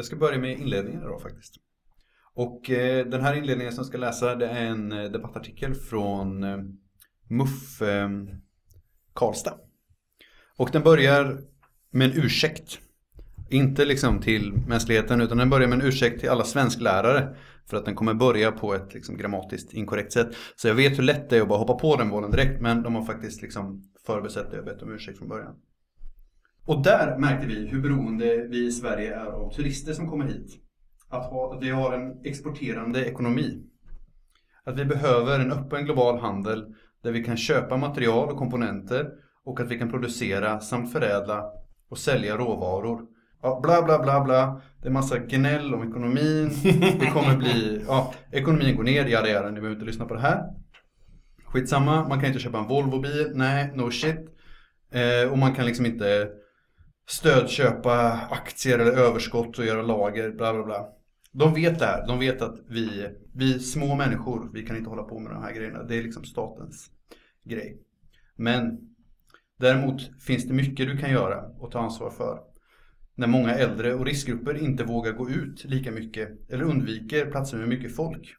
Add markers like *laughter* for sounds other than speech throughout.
Jag ska börja med inledningen idag faktiskt. Och eh, den här inledningen som jag ska läsa det är en eh, debattartikel från eh, MUF eh, Karlstad. Och den börjar med en ursäkt. Inte liksom till mänskligheten utan den börjar med en ursäkt till alla svensklärare. För att den kommer börja på ett liksom, grammatiskt inkorrekt sätt. Så jag vet hur lätt det är att bara hoppa på den bollen direkt. Men de har faktiskt liksom förbesett det och bett om ursäkt från början. Och där märkte vi hur beroende vi i Sverige är av turister som kommer hit. Att, ha, att vi har en exporterande ekonomi. Att vi behöver en öppen global handel där vi kan köpa material och komponenter och att vi kan producera samt förädla och sälja råvaror. Ja, bla bla bla bla. Det är massa gnäll om ekonomin. Det kommer bli, ja, ekonomin går ner, jada jada, ni behöver inte lyssna på det här. Skitsamma, man kan inte köpa en Volvo-bil, nej, no shit. Eh, och man kan liksom inte stödköpa aktier eller överskott och göra lager, bla bla bla. De vet det här, de vet att vi, vi små människor, vi kan inte hålla på med de här grejerna. Det är liksom statens grej. Men däremot finns det mycket du kan göra och ta ansvar för. När många äldre och riskgrupper inte vågar gå ut lika mycket eller undviker platser med mycket folk.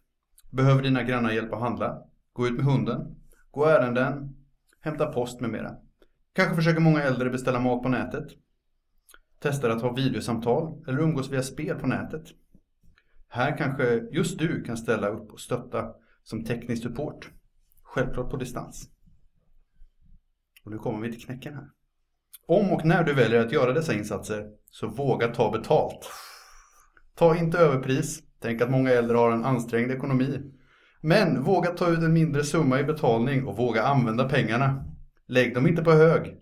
Behöver dina grannar hjälp att handla? Gå ut med hunden? Gå ärenden? Hämta post med mera. Kanske försöker många äldre beställa mat på nätet. Testar att ha videosamtal eller umgås via spel på nätet. Här kanske just du kan ställa upp och stötta som teknisk support. Självklart på distans. Och nu kommer vi till knäcken här. Om och när du väljer att göra dessa insatser så våga ta betalt. Ta inte överpris. Tänk att många äldre har en ansträngd ekonomi. Men våga ta ut en mindre summa i betalning och våga använda pengarna. Lägg dem inte på hög.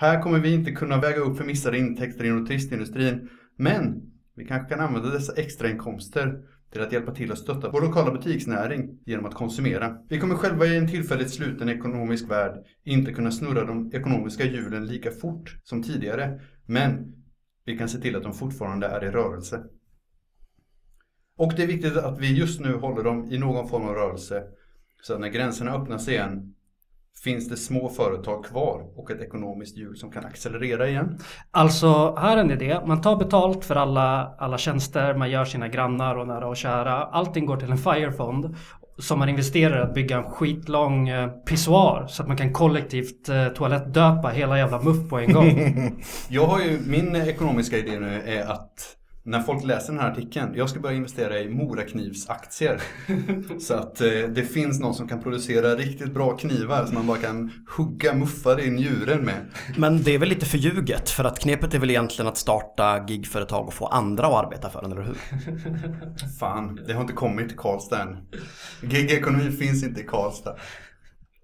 Här kommer vi inte kunna väga upp för missade intäkter inom turistindustrin. Men vi kanske kan använda dessa extrainkomster till att hjälpa till att stötta vår lokala butiksnäring genom att konsumera. Vi kommer själva i en tillfälligt sluten ekonomisk värld inte kunna snurra de ekonomiska hjulen lika fort som tidigare, men vi kan se till att de fortfarande är i rörelse. Och det är viktigt att vi just nu håller dem i någon form av rörelse, så att när gränserna öppnas igen finns det små företag kvar och ett ekonomiskt hjul som kan accelerera igen? Alltså, här är en idé. Man tar betalt för alla, alla tjänster, man gör sina grannar och nära och kära. Allting går till en FIRE-fond som man investerar i att bygga en skitlång eh, pissoar så att man kan kollektivt eh, toalettdöpa hela jävla muff på en gång. *laughs* Jag har ju, min ekonomiska idé nu är att när folk läser den här artikeln, jag ska börja investera i Moraknivsaktier. *laughs* så att eh, det finns någon som kan producera riktigt bra knivar som man bara kan hugga muffar i njuren med. Men det är väl lite förljuget för att knepet är väl egentligen att starta gigföretag och få andra att arbeta för en, eller hur? *laughs* Fan, det har inte kommit till Karlstad än. Gigekonomi finns inte i Karlstad.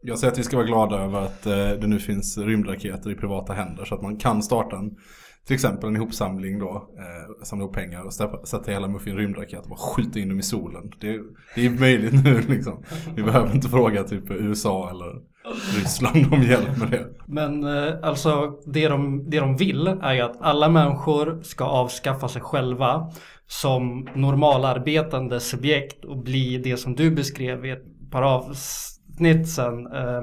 Jag säger att vi ska vara glada över att eh, det nu finns rymdraketer i privata händer så att man kan starta en till exempel en ihopsamling då, eh, samla ihop pengar och sätta hela Muffin i en rymdraket och bara skjuta in dem i solen. Det, det är möjligt nu liksom. Vi behöver inte fråga typ USA eller Ryssland om hjälp med det. Men eh, alltså det de, det de vill är ju att alla människor ska avskaffa sig själva som normalarbetande subjekt och bli det som du beskrev i ett par avsnitt sen, eh,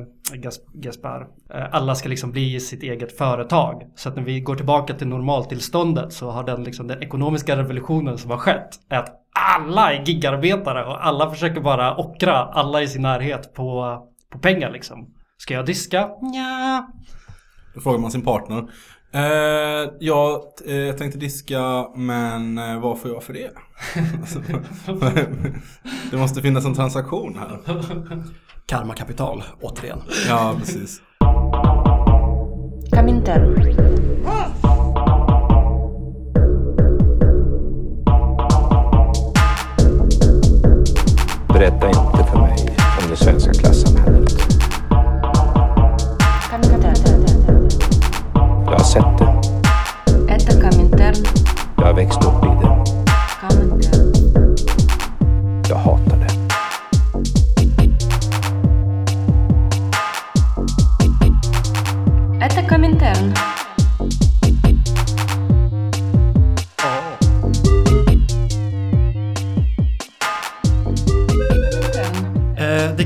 Gaspar. Eh, alla ska liksom bli sitt eget företag. Så att när vi går tillbaka till normaltillståndet så har den, liksom, den ekonomiska revolutionen som har skett är att alla är gigarbetare och alla försöker bara ockra alla i sin närhet på, på pengar liksom. Ska jag diska? Ja. Då frågar man sin partner. Eh, jag eh, tänkte diska men eh, vad får jag för det? *laughs* *laughs* det måste finnas en transaktion här. Karma Kapital återigen. Ja, precis. Kaminter. Berätta inte för mig om det svenska klassamhället. Jag har sett det. Jag har växt upp i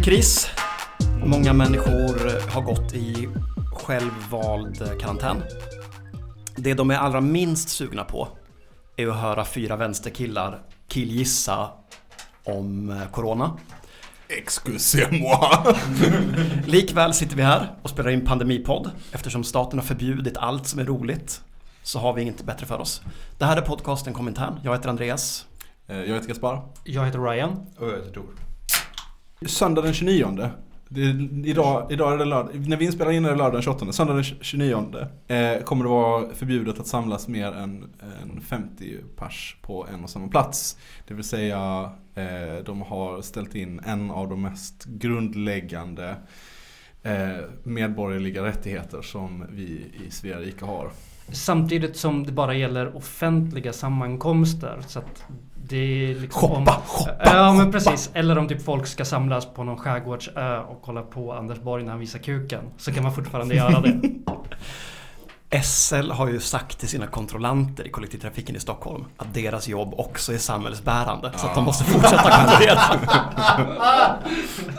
Eh, det är kris. Många människor har gått i självvald karantän. Det de är allra minst sugna på är att höra fyra vänsterkillar killgissa om eh, Corona. Excusez-moi. *laughs* Likväl sitter vi här och spelar in pandemipodd eftersom staten har förbjudit allt som är roligt. Så har vi inget bättre för oss. Det här är podcasten Komintern. Jag heter Andreas. Eh, Jag heter Gaspar. Jag heter Ryan. Och jag heter Tor. Söndag den 29. Det är, idag, idag är det lördag. När vi inspelar in är det lördag den 28. Söndag den 29 eh, kommer det vara förbjudet att samlas mer än, än 50 pers på en och samma plats. Det vill säga eh, de har ställt in en av de mest grundläggande eh, medborgerliga rättigheter som vi i Svea rike har. Samtidigt som det bara gäller offentliga sammankomster. Så att det är liksom Shoppa, om, shoppa, Ja men shoppa. precis. Eller om typ folk ska samlas på någon skärgårdsö och kolla på Anders Borg när han visar kuken. Så kan man fortfarande göra det. *laughs* SL har ju sagt till sina kontrollanter i kollektivtrafiken i Stockholm att deras jobb också är samhällsbärande. Så att de måste fortsätta kontrollera.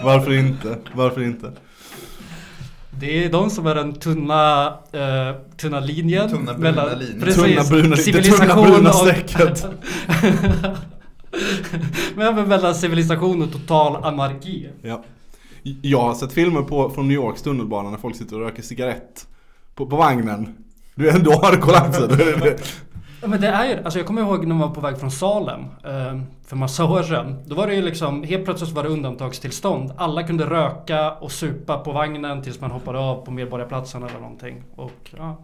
*laughs* Varför inte? Varför inte? Det är de som är den tunna, eh, tunna linjen. Tunna bruna linjen. Precis, Tunna bruna- det civilisation tunna bruna strecket. *laughs* Men även mellan civilisation och total anarki. Ja. Jag har sett filmer på, från New Yorks tunnelbana när folk sitter och röker cigarett på, på vagnen. Du är ändå har det kollapsat. Ja, men det är ju, alltså jag kommer ihåg när man var på väg från Salem eh, för massa år sedan. Då var det ju liksom, helt plötsligt var det undantagstillstånd. Alla kunde röka och supa på vagnen tills man hoppade av på Medborgarplatsen eller någonting. Och, ja.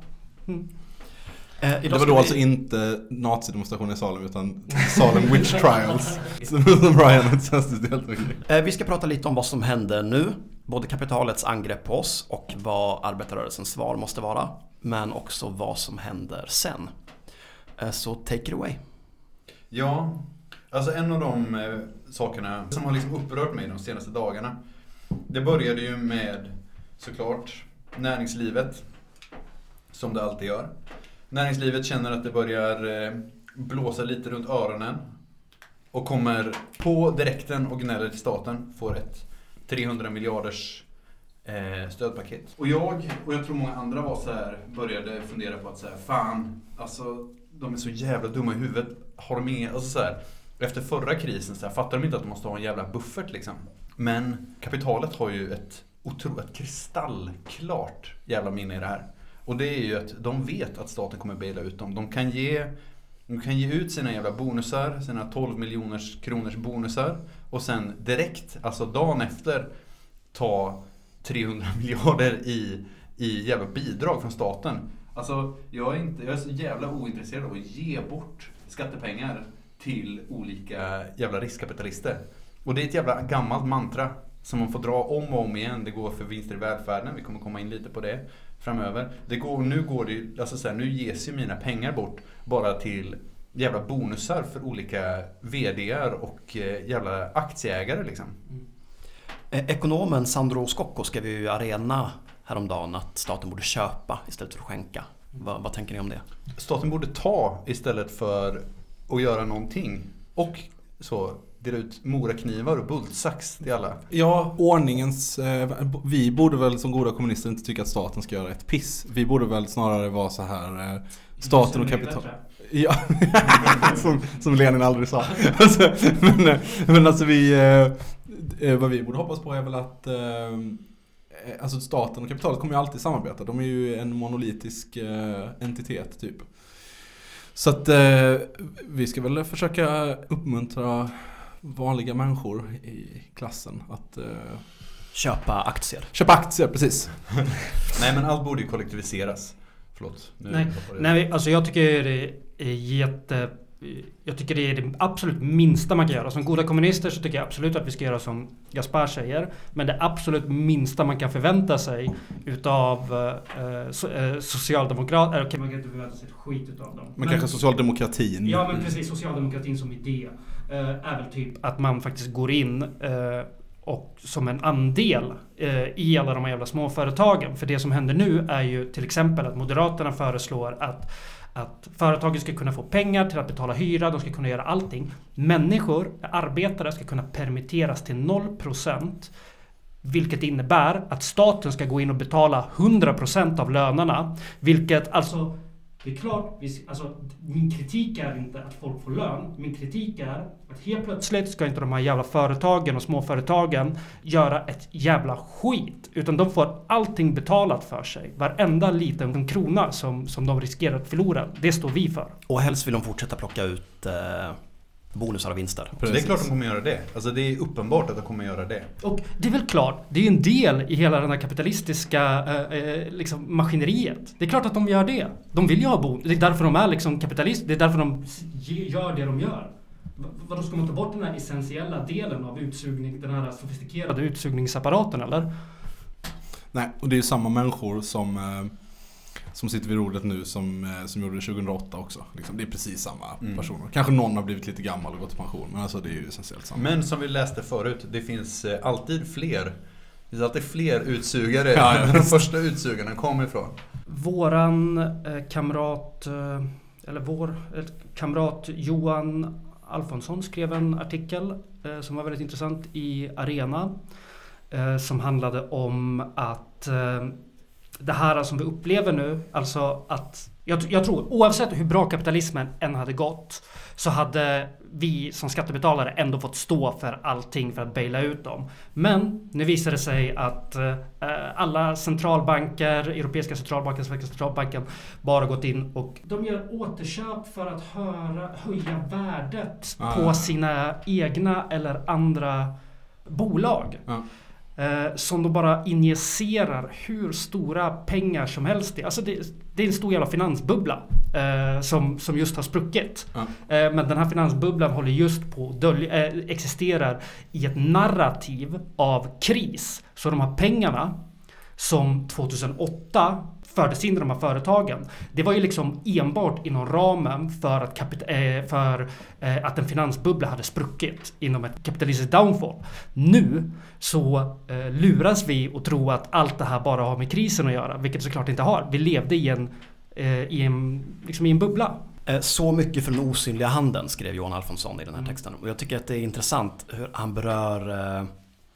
mm. Eh, Det var då vi- alltså inte nazidemonstrationen i Salem utan Salem Witch *laughs* Trials. Som Ryan. Eh, Vi ska prata lite om vad som händer nu. Både kapitalets angrepp på oss och vad arbetarrörelsens svar måste vara. Men också vad som händer sen. Eh, Så take it away. Ja, alltså en av de eh, sakerna som har liksom upprört mig de senaste dagarna. Det började ju med såklart näringslivet. Som det alltid gör. Näringslivet känner att det börjar eh, blåsa lite runt öronen. Och kommer på direkten och gnäller till staten. Får ett 300 miljarders stödpaket. Och jag, och jag tror många andra var så här, började fundera på att så här, fan, alltså de är så jävla dumma i huvudet. Har de inga, alltså så här, efter förra krisen, så här, fattar de inte att de måste ha en jävla buffert liksom? Men kapitalet har ju ett otroligt kristallklart jävla minne i det här. Och det är ju att de vet att staten kommer baila ut dem. De kan ge, de kan ge ut sina jävla bonusar, sina 12 miljoners kronors bonusar. Och sen direkt, alltså dagen efter, ta 300 *laughs* miljarder i, i jävla bidrag från staten. Alltså, jag är, inte, jag är så jävla ointresserad av att ge bort skattepengar till olika jävla riskkapitalister. Och det är ett jävla gammalt mantra som man får dra om och om igen. Det går för vinster i välfärden, vi kommer komma in lite på det framöver. Det går, nu går det alltså så här, nu ges ju mina pengar bort bara till jävla bonusar för olika VDR och eh, jävla aktieägare liksom. Mm. Eh, ekonomen Sandro Scocco skrev ju Arena häromdagen att staten borde köpa istället för att skänka. Vad, vad tänker ni om det? Staten borde ta istället för att göra någonting. Och så dela ut moraknivar och bultsax till alla. Ja, ordningens... Eh, vi borde väl som goda kommunister inte tycka att staten ska göra ett piss. Vi borde väl snarare vara så här... Eh, staten och kapital... Ja, *laughs* som, som Lenin aldrig sa. *laughs* Alltså, men, eh, men alltså vi... Eh, vad vi borde hoppas på är väl att... Eh, alltså staten och kapitalet kommer ju alltid samarbeta. De är ju en monolitisk eh, entitet typ. Så att eh, vi ska väl försöka uppmuntra vanliga människor i klassen att eh, Köpa aktier. köpa aktier, precis. *laughs* Nej men allt borde ju kollektiviseras. Förlåt. Nu Nej, nej, alltså jag tycker det är jätte... Jag tycker det är det absolut minsta man kan göra. Som goda kommunister så tycker jag absolut att vi ska göra som Gaspar säger. Men det absolut minsta man kan förvänta sig utav eh, so, eh, socialdemokrater... eh, Okej, man kan inte förvänta sig ett skit utav dem. Men, kanske socialdemokratin. Ja men precis, socialdemokratin som idé eh, är väl typ att man faktiskt går in eh, och som en andel eh, i alla de här jävla småföretagen. För det som händer nu är ju till exempel att Moderaterna föreslår att att företagen ska kunna få pengar till att betala hyra, de ska kunna göra allting. Människor, arbetare, ska kunna permitteras till 0% vilket innebär att staten ska gå in och betala 100% av lönerna. Vilket alltså det är klart, vi, alltså, min kritik är inte att folk får lön. Min kritik är att helt plötsligt ska inte de här jävla företagen och småföretagen göra ett jävla skit. Utan de får allting betalat för sig. Varenda liten krona som, som de riskerar att förlora, det står vi för. Och helst vill de fortsätta plocka ut eh, bonusar och vinster. Så det är klart de kommer göra det. Alltså det är uppenbart att de kommer göra det. Och det är väl klart, det är ju en del i hela den här kapitalistiska eh, eh, liksom maskineriet. Det är klart att de gör det. De vill ju ha bonus. Det är därför de är liksom kapitalister. Det är därför de gör det de gör. Vadå, ska man ta bort den här essentiella delen av utsugning, den här sofistikerade utsugningsapparaten eller? Nej, och det är ju samma människor som, eh, som sitter vid rodret nu som, eh, som gjorde det 2008 också. Liksom, det är precis samma Mm. personer. Kanske någon har blivit lite gammal och gått i pension, men alltså det är ju essentiellt samma. Men som vi läste förut, det finns eh, alltid fler. Det finns alltid fler utsugare Ja, ja, *laughs* än de första utsugarna kommer ifrån. Våran eh, kamrat, eh, eller vår eh, kamrat Johan Alfonsson skrev en artikel som var väldigt intressant i Arena. Som handlade om att det här som vi upplever nu, alltså att jag, jag tror oavsett hur bra kapitalismen än hade gått så hade vi som skattebetalare ändå fått stå för allting för att baila ut dem. Men nu visar det sig att eh, alla centralbanker, Europeiska centralbanken, Svenska centralbanken bara gått in och de gör återköp för att höra, höja värdet Ah. på sina egna eller andra bolag. Ja. Eh, som de bara injicerar hur stora pengar som helst i. Alltså det, det är en stor jävla finansbubbla eh, som, som just har spruckit. Ja. Eh, men den här finansbubblan håller just på att dölja, eh, existerar i ett narrativ av kris. Så de här pengarna som 2008 fördes in i de här företagen. Det var ju liksom enbart inom ramen för att, kapit- eh, för, eh, att en finansbubbla hade spruckit inom ett kapitalistiskt downfall. Nu så eh, luras vi att tro att allt det här bara har med krisen att göra, vilket såklart inte har. Vi levde i en, i en, liksom i en bubbla. Så mycket för den osynliga handen skrev Johan Alfonsson i den här texten. Och jag tycker att det är intressant hur han berör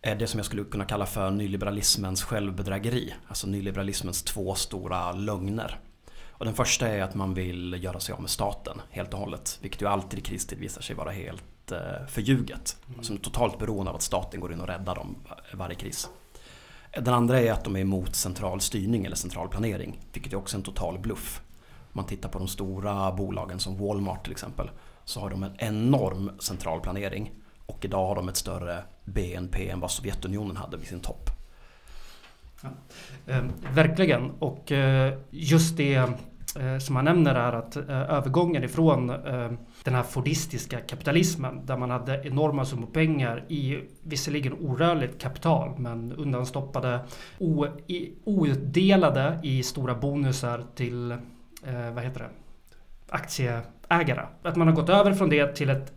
eh, det som jag skulle kunna kalla för nyliberalismens självbedrägeri. Alltså nyliberalismens två stora lögner. Och den första är att man vill göra sig av med staten helt och hållet. Vilket ju alltid i kristid visar sig vara helt eh, förljuget. Alltså totalt beroende av att staten går in och räddar dem varje kris. Den andra är att de är emot central styrning eller central planering. Vilket är också en total bluff. Om man tittar på de stora bolagen som Walmart till exempel. Så har de en enorm central planering. Och idag har de ett större BNP än vad Sovjetunionen hade vid sin topp. Eh, verkligen. Och eh, just det eh, som han nämner är att eh, övergången ifrån eh, den här fordistiska kapitalismen där man hade enorma summor pengar i visserligen orörligt kapital men undanstoppade o, i, outdelade i stora bonusar till eh, vad heter det? aktieägare. Att man har gått över från det till ett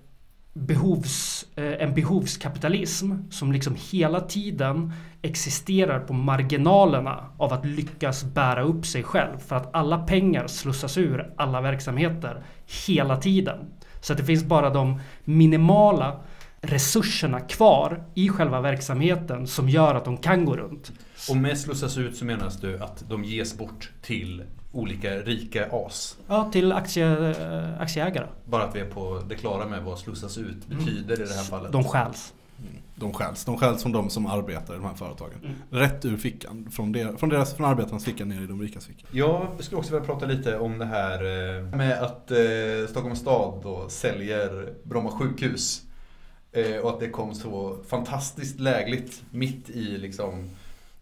behovs, eh, en behovskapitalism som liksom hela tiden existerar på marginalerna av att lyckas bära upp sig själv. För att alla pengar slussas ur alla verksamheter hela tiden. Så att det finns bara de minimala resurserna kvar i själva verksamheten som gör att de kan gå runt. Och med slussas ut så menas du att de ges bort till olika rika as. Ja, till aktie, eh, aktieägare. Bara att vi är på det klara med vad slussas ut betyder i det här fallet. De stjäls. De stjäls. De stjäls från de som arbetar i de här företagen. Mm. Rätt ur fickan. Från, der, från, deras, från arbetarnas ficka ner i de rikas ficka. Jag skulle också vilja prata lite om det här eh, med att eh, Stockholms stad då säljer Bromma sjukhus. Eh, och att det kom så fantastiskt lägligt mitt i liksom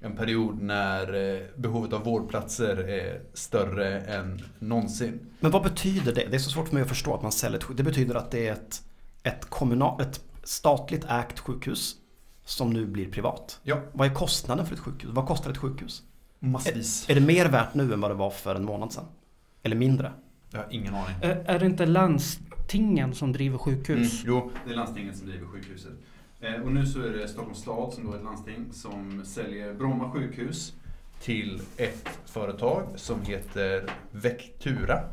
en period när eh, behovet av vårdplatser är större än någonsin. Men vad betyder det? Det är så svårt för mig att förstå att man säljer ett. Det betyder att det är ett, ett, kommunal, ett statligt ägt sjukhus som nu blir privat. Ja, Vad är kostnaden för ett sjukhus? Vad kostar ett sjukhus? massvis. Är det mer värt nu än vad det var för en månad sedan? Eller mindre? Jag har ingen aning. Eh, Är det inte landstingen som driver sjukhus? Mm, jo, det är landstinget som driver sjukhuset. Eh, och nu så är det Stockholms stad som då är ett landsting som säljer Bromma sjukhus till ett företag som heter Vectura.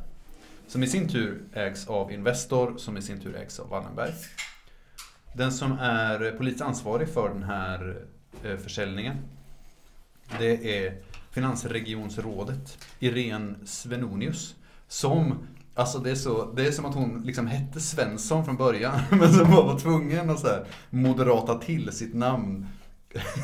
Som i sin tur ägs av Investor som i sin tur ägs av Wallenberg. Den som är eh, politiskt ansvarig för den här eh, försäljningen det är Finansregionsrådet Irene Svenonius. Som, alltså det är, så, det är som att hon liksom hette Svensson från början. *laughs* Men så bara var tvungen att så här moderata till sitt namn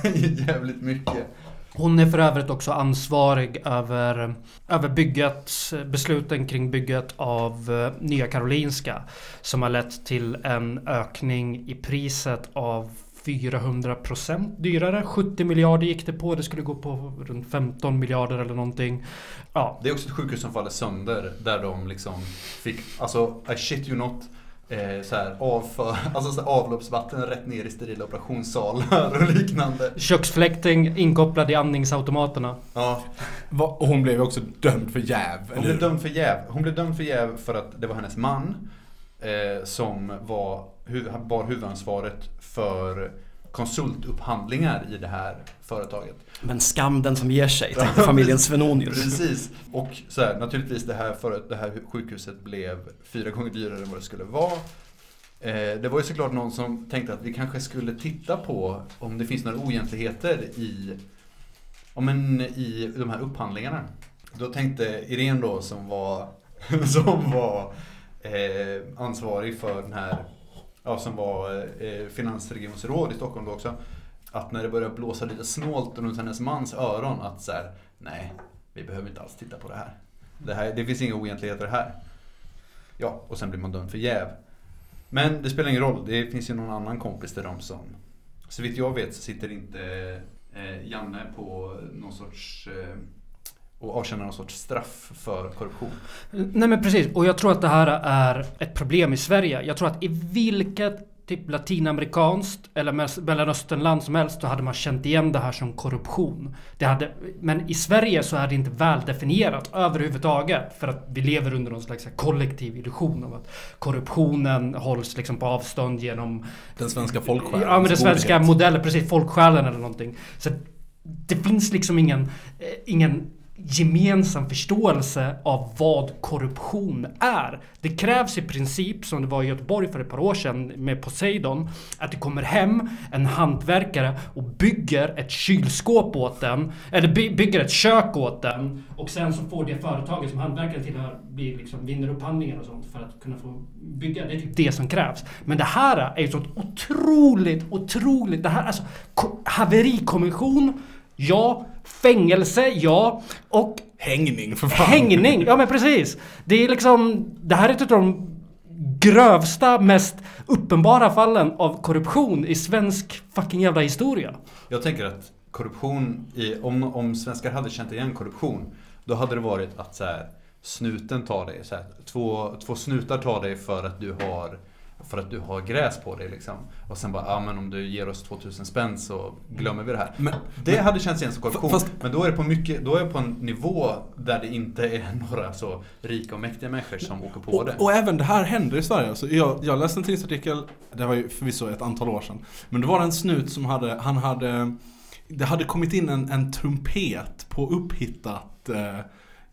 *laughs* jävligt mycket. Hon är för övrigt också ansvarig över, över bygget, besluten kring bygget av eh, Nya Karolinska. Som har lett till en ökning i priset av 400% dyrare. 70 miljarder gick det på. Det skulle gå på runt 15 miljarder eller någonting. Ja, Det är också ett sjukhus som faller sönder där de liksom fick, alltså I shit you not, eh, så här, avför, *laughs* alltså så här, avloppsvatten rätt ner i sterila operationssalar *laughs* och liknande. köksfläkting inkopplad i andningsautomaterna. Ja, Va- Och hon blev ju också dömd för jäv. hon blev dömd för jäv. Hon blev dömd för jäv för att det var hennes man eh, som var, bar huvudansvaret för konsultupphandlingar i det här företaget. Men skam den som ger sig, tänkte familjen Svenonius. Precis. Och så här, naturligtvis det här, för, det här sjukhuset blev fyra gånger dyrare än vad det skulle vara. Eh, det var ju såklart någon som tänkte att vi kanske skulle titta på om det finns några oegentligheter i, om en, i de här upphandlingarna. Då tänkte Irene då som var, *laughs* som var eh, ansvarig för den här, ja, som var eh, finansregionsråd i Stockholm då också. Att när det började blåsa lite snålt runt hennes mans öron att så här, nej, vi behöver inte alls titta på det här. Det, här, det finns inga oegentligheter här. Ja, och sen blir man dömd för jäv. Men det spelar ingen roll, det finns ju någon annan kompis till dem som... Så vitt jag vet så sitter inte eh, Janne på någon sorts... Eh, och avtjänar någon sorts straff för korruption. Nej men precis, och jag tror att det här är ett problem i Sverige. Jag tror att i vilket typ latinamerikanskt eller Mel- mellanösternland som helst så hade man känt igen det här som korruption. Det hade, men i Sverige så är det inte väl definierat överhuvudtaget för att vi lever under någon slags kollektiv illusion av att korruptionen hålls liksom på avstånd genom Den svenska folksjälens Ja men den svenska modellen, precis folksjälen eller någonting. Så det finns liksom ingen, eh, ingen gemensam förståelse av vad korruption är. Det krävs i princip, som det var i Göteborg för ett par år sedan med Poseidon, att det kommer hem en hantverkare och bygger ett kylskåp åt den, eller by- bygger ett kök åt den och sen så får det företaget som hantverkaren tillhör bli liksom, vinner upphandlingar och sånt för att kunna få bygga. Det är typ det som krävs. Men det här är ju så otroligt, otroligt, det här alltså haverikommission, ja, fängelse, ja, och Hängning för fan. hängning, ja men precis. Det är liksom, det här är ett av de grövsta, mest uppenbara fallen av korruption i svensk fucking jävla historia. Jag tänker att korruption, i, om, om svenskar hade känt igen korruption, då hade det varit att så här, snuten tar dig, så här, två, två snutar tar dig för att du har för att du har gräs på dig liksom. Och sen bara, ja men om du ger oss 2000 spänn så glömmer vi det här. Men- det hade känts igen som korruption. Fast- men då är det på mycket, då är det på en nivå där det inte är *laughs* några så rika och mäktiga människor som åker på det. Och, och även det här händer i Sverige. Alltså, jag, jag läste en tidningsartikel, det var ju förvisso ett antal år sedan. Men det var en snut som hade, han hade, det hade kommit in en, en trumpet på upphittat, eh,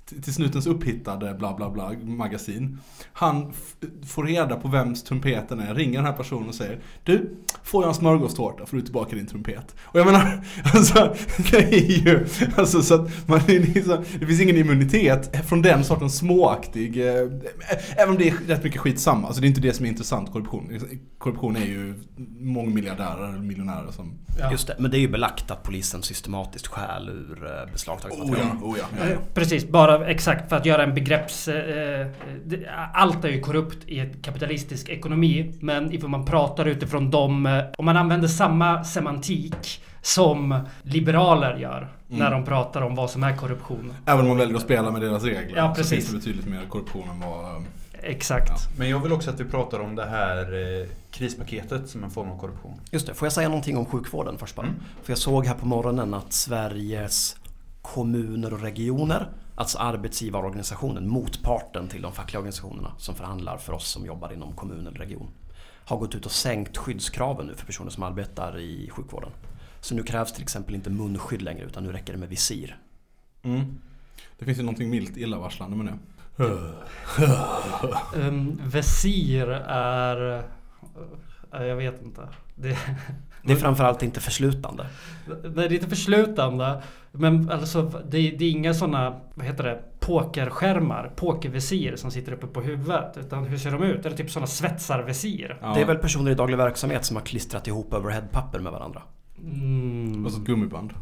till snutens upphittade bla bla bla magasin. Han får reda på vems trumpeten är, ringer den här personen och säger Du, får jag en smörgåstårta får du tillbaka din trumpet. Och jag menar, *laughs* alltså det är ju, alltså så att man, så, det finns ingen immunitet från den sortens småaktig, eh, även om det är rätt mycket skitsamma. Alltså det är inte det som är intressant korruption. Korruption är ju mångmiljardärer eller miljonärer som... Ja. Just det, men det är ju belagt att polisen systematiskt stjäl ur eh, beslagtaget Oh material. ja, oh ja. ja, ja. Precis, bara exakt för att göra en begrepps... Eh, det, allt är ju korrupt i en kapitalistisk ekonomi. Men ifall man pratar utifrån de... Eh, om man använder samma semantik som liberaler gör när de pratar om vad som är korruption. Även om man väljer att spela med deras regler Ja, så precis. finns det betydligt mer korruption än vad... eh, Exakt. Men jag vill också att vi pratar om det här eh, krispaketet som en form av korruption. Just det, får jag säga någonting om sjukvården först bara? Mm. För jag såg här på morgonen att Sveriges kommuner och regioner, alltså arbetsgivarorganisationen, motparten till de fackliga organisationerna som förhandlar för oss som jobbar inom kommun eller region, har gått ut och sänkt skyddskraven nu för personer som arbetar i sjukvården. Så nu krävs till exempel inte munskydd längre utan nu räcker det med visir. Mm. Det finns ju någonting milt illavarslande med det. Um, Vesir är... eh, jag vet inte. Det, Det är framförallt inte förslutande. Nej, det är inte förslutande. Men alltså, det, det är inga sådana, vad heter det, pokerskärmar, pokervisir som sitter uppe på huvudet. Utan hur ser de ut? Är det typ sådana svetsarvisir? Ja. Det är väl personer i daglig verksamhet som har klistrat ihop overheadpapper med varandra. Mm. Och så ett gummiband.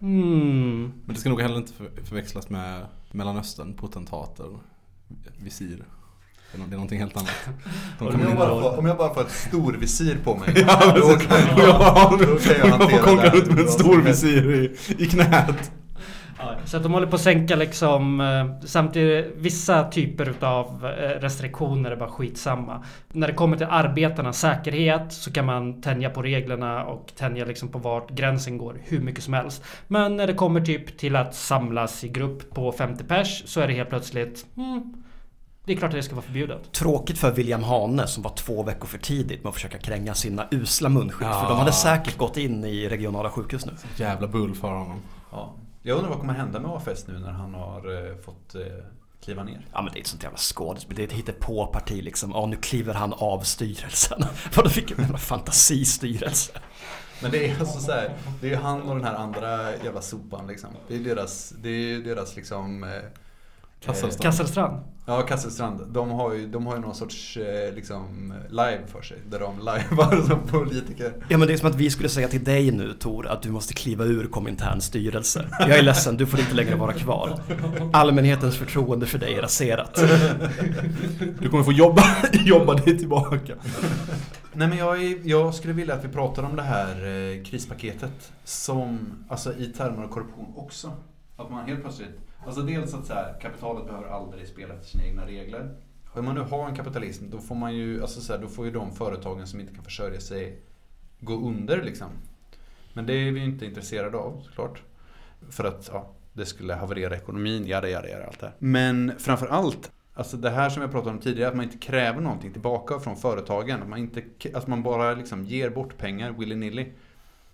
Mm. Men det ska nog heller inte för, förväxlas med Mellanöstern, potentater, visir. Det är, någonting helt annat. *laughs* Om jag, bara får, om jag bara får ett stor visir på mig. *laughs* Ja, då kan jag då kan jag hantera det här ut med en som stor visir i, i knät. Ja, Så att de håller på att sänka liksom eh, Samtidigt vissa typer av restriktioner är bara skitsamma. När det kommer till arbetarnas säkerhet så kan man tänja på reglerna och tänja liksom på vart gränsen går hur mycket som helst. Men när det kommer typ till att samlas i grupp på 50 pers så är det helt plötsligt mm, Det är klart att det ska vara förbjudet. Tråkigt för William Hane som var två veckor för tidigt med att försöka kränga sina usla munskydd. Ja. För de hade säkert gått in i regionala sjukhus nu. Jävla bull för honom. Ja. Jag undrar vad kommer hända med AFS nu när han har eh, fått eh, kliva ner. Ja men det är ett sånt jävla skådespel. Det är ett hittepå-parti liksom. Ja nu kliver han av styrelsen. *laughs* Vadå vilken jävla fantasistyrelse. Men det är alltså så här, det är han och den här andra jävla sopan liksom. Det är deras, det är deras liksom... Eh, Kasselstrand. Kasselstrand. Ja, Kasselstrand. De har ju, de har ju någon sorts eh, liksom live för sig. Där de livear *laughs* som politiker. Ja men det är som att vi skulle säga till dig nu Tor att du måste kliva ur Komintern styrelse. Jag är ledsen, du får inte längre vara kvar. Allmänhetens förtroende för dig är raserat. Du kommer få jobba, *laughs* jobba dig tillbaka. Nej men jag, är, jag skulle vilja att vi pratar om det här eh, krispaketet som, alltså i termer av korruption också. Att man helt plötsligt, alltså dels att så här, kapitalet behöver aldrig spela efter sina egna regler. Om man nu har en kapitalism då får man ju, alltså så här, då får ju de företagen som inte kan försörja sig gå under liksom. Men det är vi ju inte intresserade av såklart. För att ja, det skulle haverera ekonomin, jada jada jada allt det här. Men framför allt Alltså det här som jag pratade om tidigare, att man inte kräver någonting tillbaka från företagen. Att man, inte, att man bara liksom ger bort pengar willy-nilly.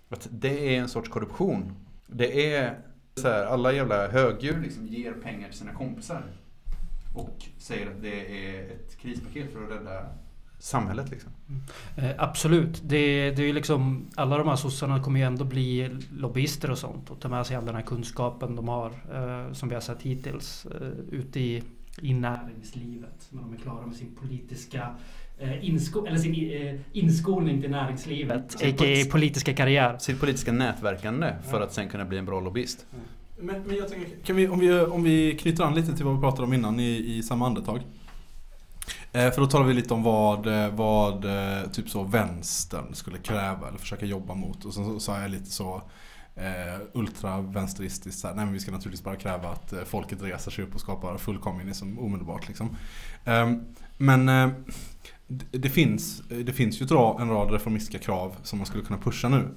Att det är en sorts korruption. Det är så här, alla jävla högdjur liksom ger pengar till sina kompisar. Och säger att det är ett krispaket för att rädda samhället liksom. Mm. Eh, absolut. Det, det är liksom Alla de här sossarna kommer ju ändå bli lobbyister och sånt och ta med sig all den här kunskapen de har eh, som vi har sett hittills eh, ute i, i näringslivet. När de är klara med sin politiska insko- eller sin eh, inskolning till näringslivet. A.k.a. politiska karriär. Sitt politiska nätverkande för att sen kunna bli en bra lobbyist. Men, men jag tänker, kan vi, om, vi, om vi knyter an lite till vad vi pratade om innan i, i samma andetag. Eh, för då talar vi lite om vad, eh, vad eh, typ så vänstern skulle kräva eller försöka jobba mot. Och sen så sa jag lite så eh, ultravänsteristiskt nej men vi ska naturligtvis bara kräva att eh, folket reser sig upp och skapar full kommunism omedelbart liksom. Eh, men eh, det, finns, eh, det finns ju en rad reformistiska krav som man skulle kunna pusha nu.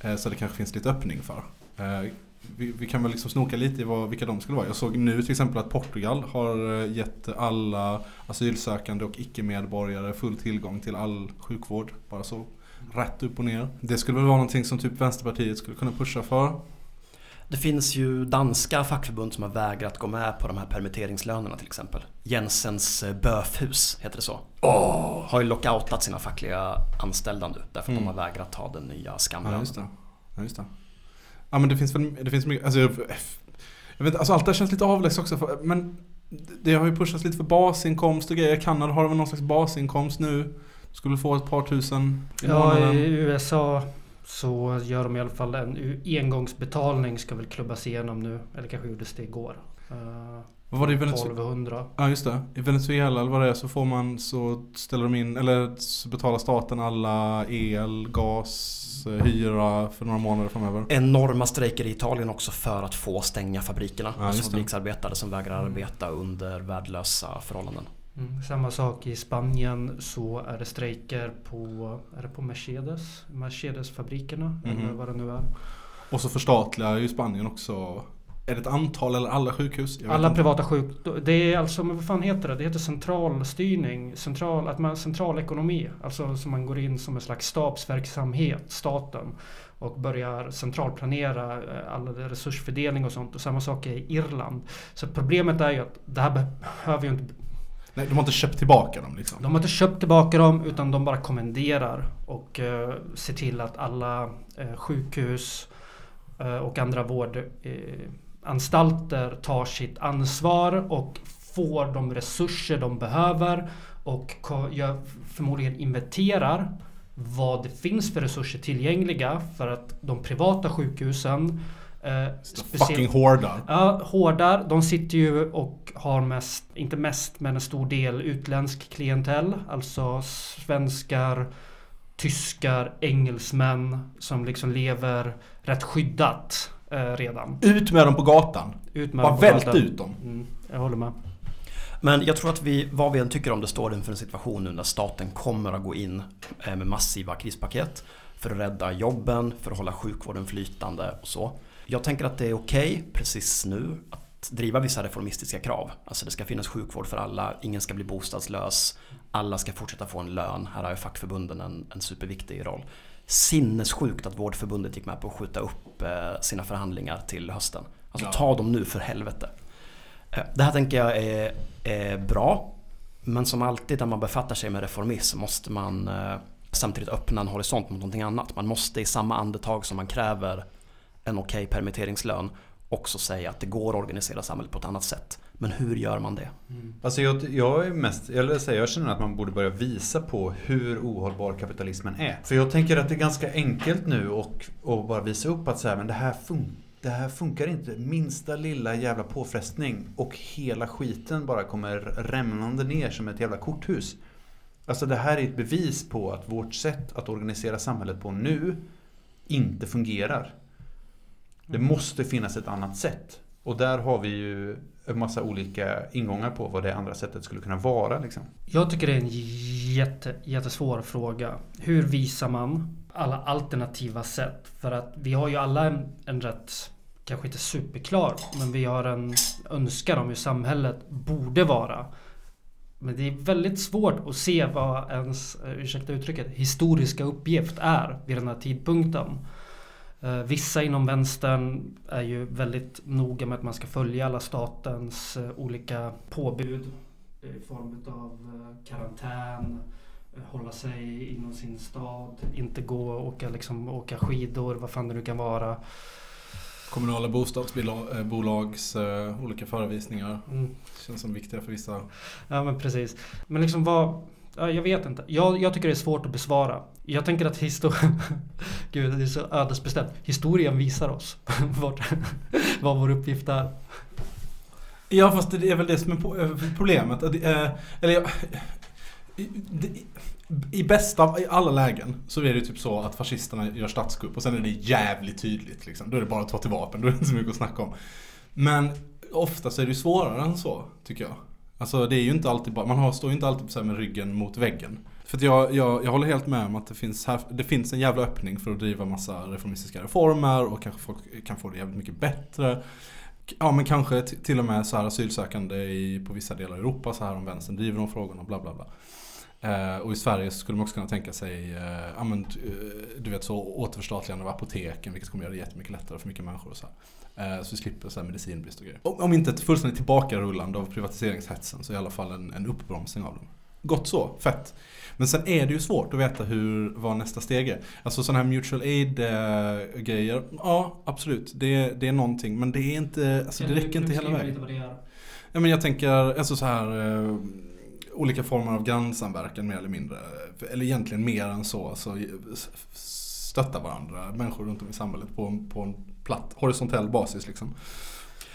Eh, så det kanske finns lite öppning för. Eh, vi, vi kan väl liksom snoka lite i vad, vilka de skulle vara. Jag såg nu till exempel att Portugal har gett alla asylsökande och icke-medborgare full tillgång till all sjukvård. Bara så rätt upp och ner. Det skulle väl vara någonting som typ Vänsterpartiet skulle kunna pusha för. Det finns ju danska fackförbund som har vägrat gå med på de här permitteringslönerna till exempel. Jensens eh, Böfhus heter det så. Har ju lockoutat sina fackliga anställda nu därför att Mm. de har vägrat ta den nya Ja skamlönen. just det. Ja, just det. Ja men det finns väl det finns mycket, alltså, jag, jag vet alltså allt det här känns lite avlägset också. För, men det har ju pushats lite för basinkomst och grejer. Kanada har väl någon slags basinkomst nu. Skulle få ett par tusen i Ja, månaden. i USA så gör de i alla fall en engångsbetalning ska väl klubbas igenom nu. Eller kanske gjordes det igår. Eh, Vad var det i Venezuela? 1200. Ja just det. I Venezuela eller vad det är så får man så ställer de in eller så betalar staten alla el, gas, eh, hyra för några månader framöver. Enorma strejker i Italien också för att få stänga fabrikerna. Ja, alltså fabriksarbetare som vägrar arbeta under värdelösa förhållanden. Mm. Samma sak i Spanien så är det strejker på, är det på Mercedes? Mercedesfabrikerna eller Mhm. vad det nu är. Och så förstatligar ju Spanien också är det ett antal eller alla sjukhus? Alla inte. privata sjuk... Det är alltså, men vad fan heter det? Det heter centralstyrning. Central, att man, centralekonomi. Alltså som man går in som en slags stabsverksamhet, staten. Och börjar centralplanera eh, all resursfördelning och sånt. Och samma sak i Irland. Så problemet är ju att det här behöver ju inte... Nej, de har inte köpt tillbaka dem liksom. De har inte köpt tillbaka dem utan de bara kommenderar. Och eh, ser till att alla eh, sjukhus eh, och andra vårdanstalter Eh, tar sitt ansvar och får de resurser de behöver och gör, förmodligen inventerar vad det finns för resurser tillgängliga för att de privata sjukhusen eh, Fucking hårdar. Ja, hårdar. De sitter ju och har mest, inte mest, men en stor del utländsk klientell. Alltså svenskar, tyskar, engelsmän som liksom lever rätt skyddat eh, redan. Ut med dem på gatan. Ut med Bara dem vält gatan. ut dem. Mm, jag håller med. Men jag tror att vi, vad vi än tycker om det, står inför en situation nu när staten kommer att gå in eh, med massiva krispaket för att rädda jobben, för att hålla sjukvården flytande och så. Jag tänker att det är okej precis nu att driva vissa reformistiska krav. Alltså det ska finnas sjukvård för alla, ingen ska bli bostadslös, alla ska fortsätta få en lön. Här har ju fackförbunden en, en superviktig roll. Sinnessjukt att Vårdförbundet gick med på att skjuta upp eh, sina förhandlingar till hösten. Alltså Ja. ta dem nu för helvete. Eh, Det här tänker jag är, är bra. Men som alltid när man befattar sig med reformism måste man eh, samtidigt öppna en horisont mot någonting annat. Man måste i samma andetag som man kräver en okej permitteringslön också säga att det går att organisera samhället på ett annat sätt. Men hur gör man det? Mm. Alltså jag, jag är mest, jag, säga, jag känner att man borde börja visa på hur ohållbar kapitalismen är. För jag tänker att det är ganska enkelt nu och, och bara visa upp att så här, men det här, fun, det här funkar inte. Minsta lilla jävla påfrestning och hela skiten bara kommer rämnande ner som ett jävla korthus. Alltså det här är ett bevis på att vårt sätt att organisera samhället på nu inte fungerar. Det måste finnas ett annat sätt. Och där har vi ju en massa olika ingångar på vad det andra sättet skulle kunna vara. Liksom. Jag tycker det är en jätte, jättesvår fråga. Hur visar man alla alternativa sätt? För att vi har ju alla en, en rätt, kanske inte superklar, men vi har en önskan om hur samhället borde vara. Men det är väldigt svårt att se vad ens, ursäkta uttrycket, historiska uppgift är vid den här tidpunkten. Eh, Vissa inom vänstern är ju väldigt noga med att man ska följa alla statens eh, olika påbud i form av eh, karantän, hålla sig inom sin stad, inte gå och åka, liksom, åka skidor, vad fan det nu kan vara. Kommunala bostadsbolags eh, olika förevisningar. Mm. Känns som viktiga för vissa. Ja men precis. Men liksom vad... Ja, jag vet inte. Jag, jag tycker det är svårt att besvara. Jag tänker att historien... *laughs* Gud, det är så ödesbestämt. Historien visar oss *laughs* vart, vad vår uppgift är. Ja fast det är väl det som är eh, problemet. Eh, eller jag- i- bästa av i alla lägen så är det typ så att fascisterna gör statskupp och sen är det jävligt tydligt liksom. Då är det bara att ta till vapen, då är det inte så mycket att snacka om. Men ofta så är det ju svårare än så, tycker jag. Alltså det är ju inte alltid bara, man har, står ju inte alltid så här med ryggen mot väggen. För att jag, jag, jag håller helt med om att det finns, här, det finns en jävla öppning för att driva massa reformistiska reformer och kanske folk kan få det jävligt mycket bättre. Ja men kanske till och med så här asylsökande i, på vissa delar av Europa så här om vänstern driver de frågorna bla bla bla. Eh, och i Sverige skulle man också kunna tänka sig, eh, ja, men, eh, du vet så återförstatligande av apoteken vilket kommer göra det jättemycket lättare för mycket människor och så här. Eh, så vi slipper så här medicinbrist och grejer. Om, om inte ett fullständigt tillbakarullande av privatiseringshetsen så i alla fall en, en uppbromsning av dem. Gott så, fett. Men sen är det ju svårt att veta hur, vad nästa steg är. Alltså sådana här mutual aid eh, ja absolut, det, det är någonting men det är inte, alltså det räcker inte hela vägen. Ja, men jag tänker alltså så här eh, olika former av grannsamverkan mer eller mindre. Eller egentligen mer än så. Alltså, stötta varandra, människor runt om i samhället på, en- på en platt, horisontell basis liksom.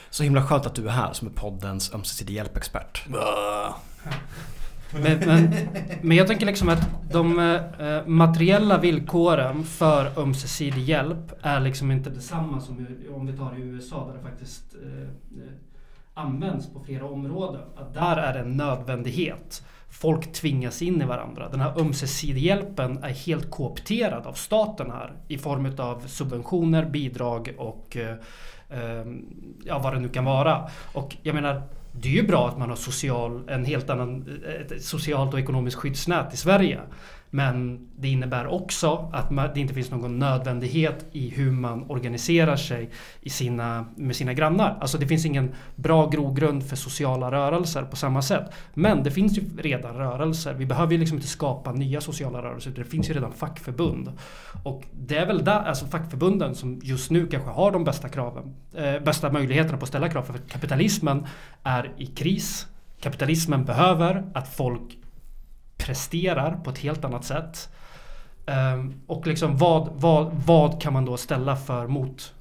Så himla skönt att du är här som är poddens ömsesidig hjälpexpert. Men, men, men jag tänker liksom att de eh, eh, materiella villkoren för ömsesidig hjälp är liksom inte detsamma som om vi tar i USA där det faktiskt eh, eh, används på flera områden. Att där är det en nödvändighet. Folk tvingas in i varandra. Den här ömsesidig hjälpen är helt koopterad av staten här i form av subventioner, bidrag och eh, eh, ja, vad det nu kan vara. Och jag menar, det är ju bra att man har social, en helt annan, ett socialt och ekonomiskt skyddsnät i Sverige. Men det innebär också att det inte finns någon nödvändighet i hur man organiserar sig i sina, med sina grannar. Alltså det finns ingen bra grogrund för sociala rörelser på samma sätt. Men det finns ju redan rörelser. Vi behöver ju liksom inte skapa nya sociala rörelser. Det finns ju redan fackförbund. Och det är väl där, alltså fackförbunden som just nu kanske har de bästa kraven, eh, bästa möjligheterna på att ställa krav. För kapitalismen är i kris. Kapitalismen behöver att folk presterar på ett helt annat sätt. Ehm, och liksom vad, vad, vad kan man då ställa för mot?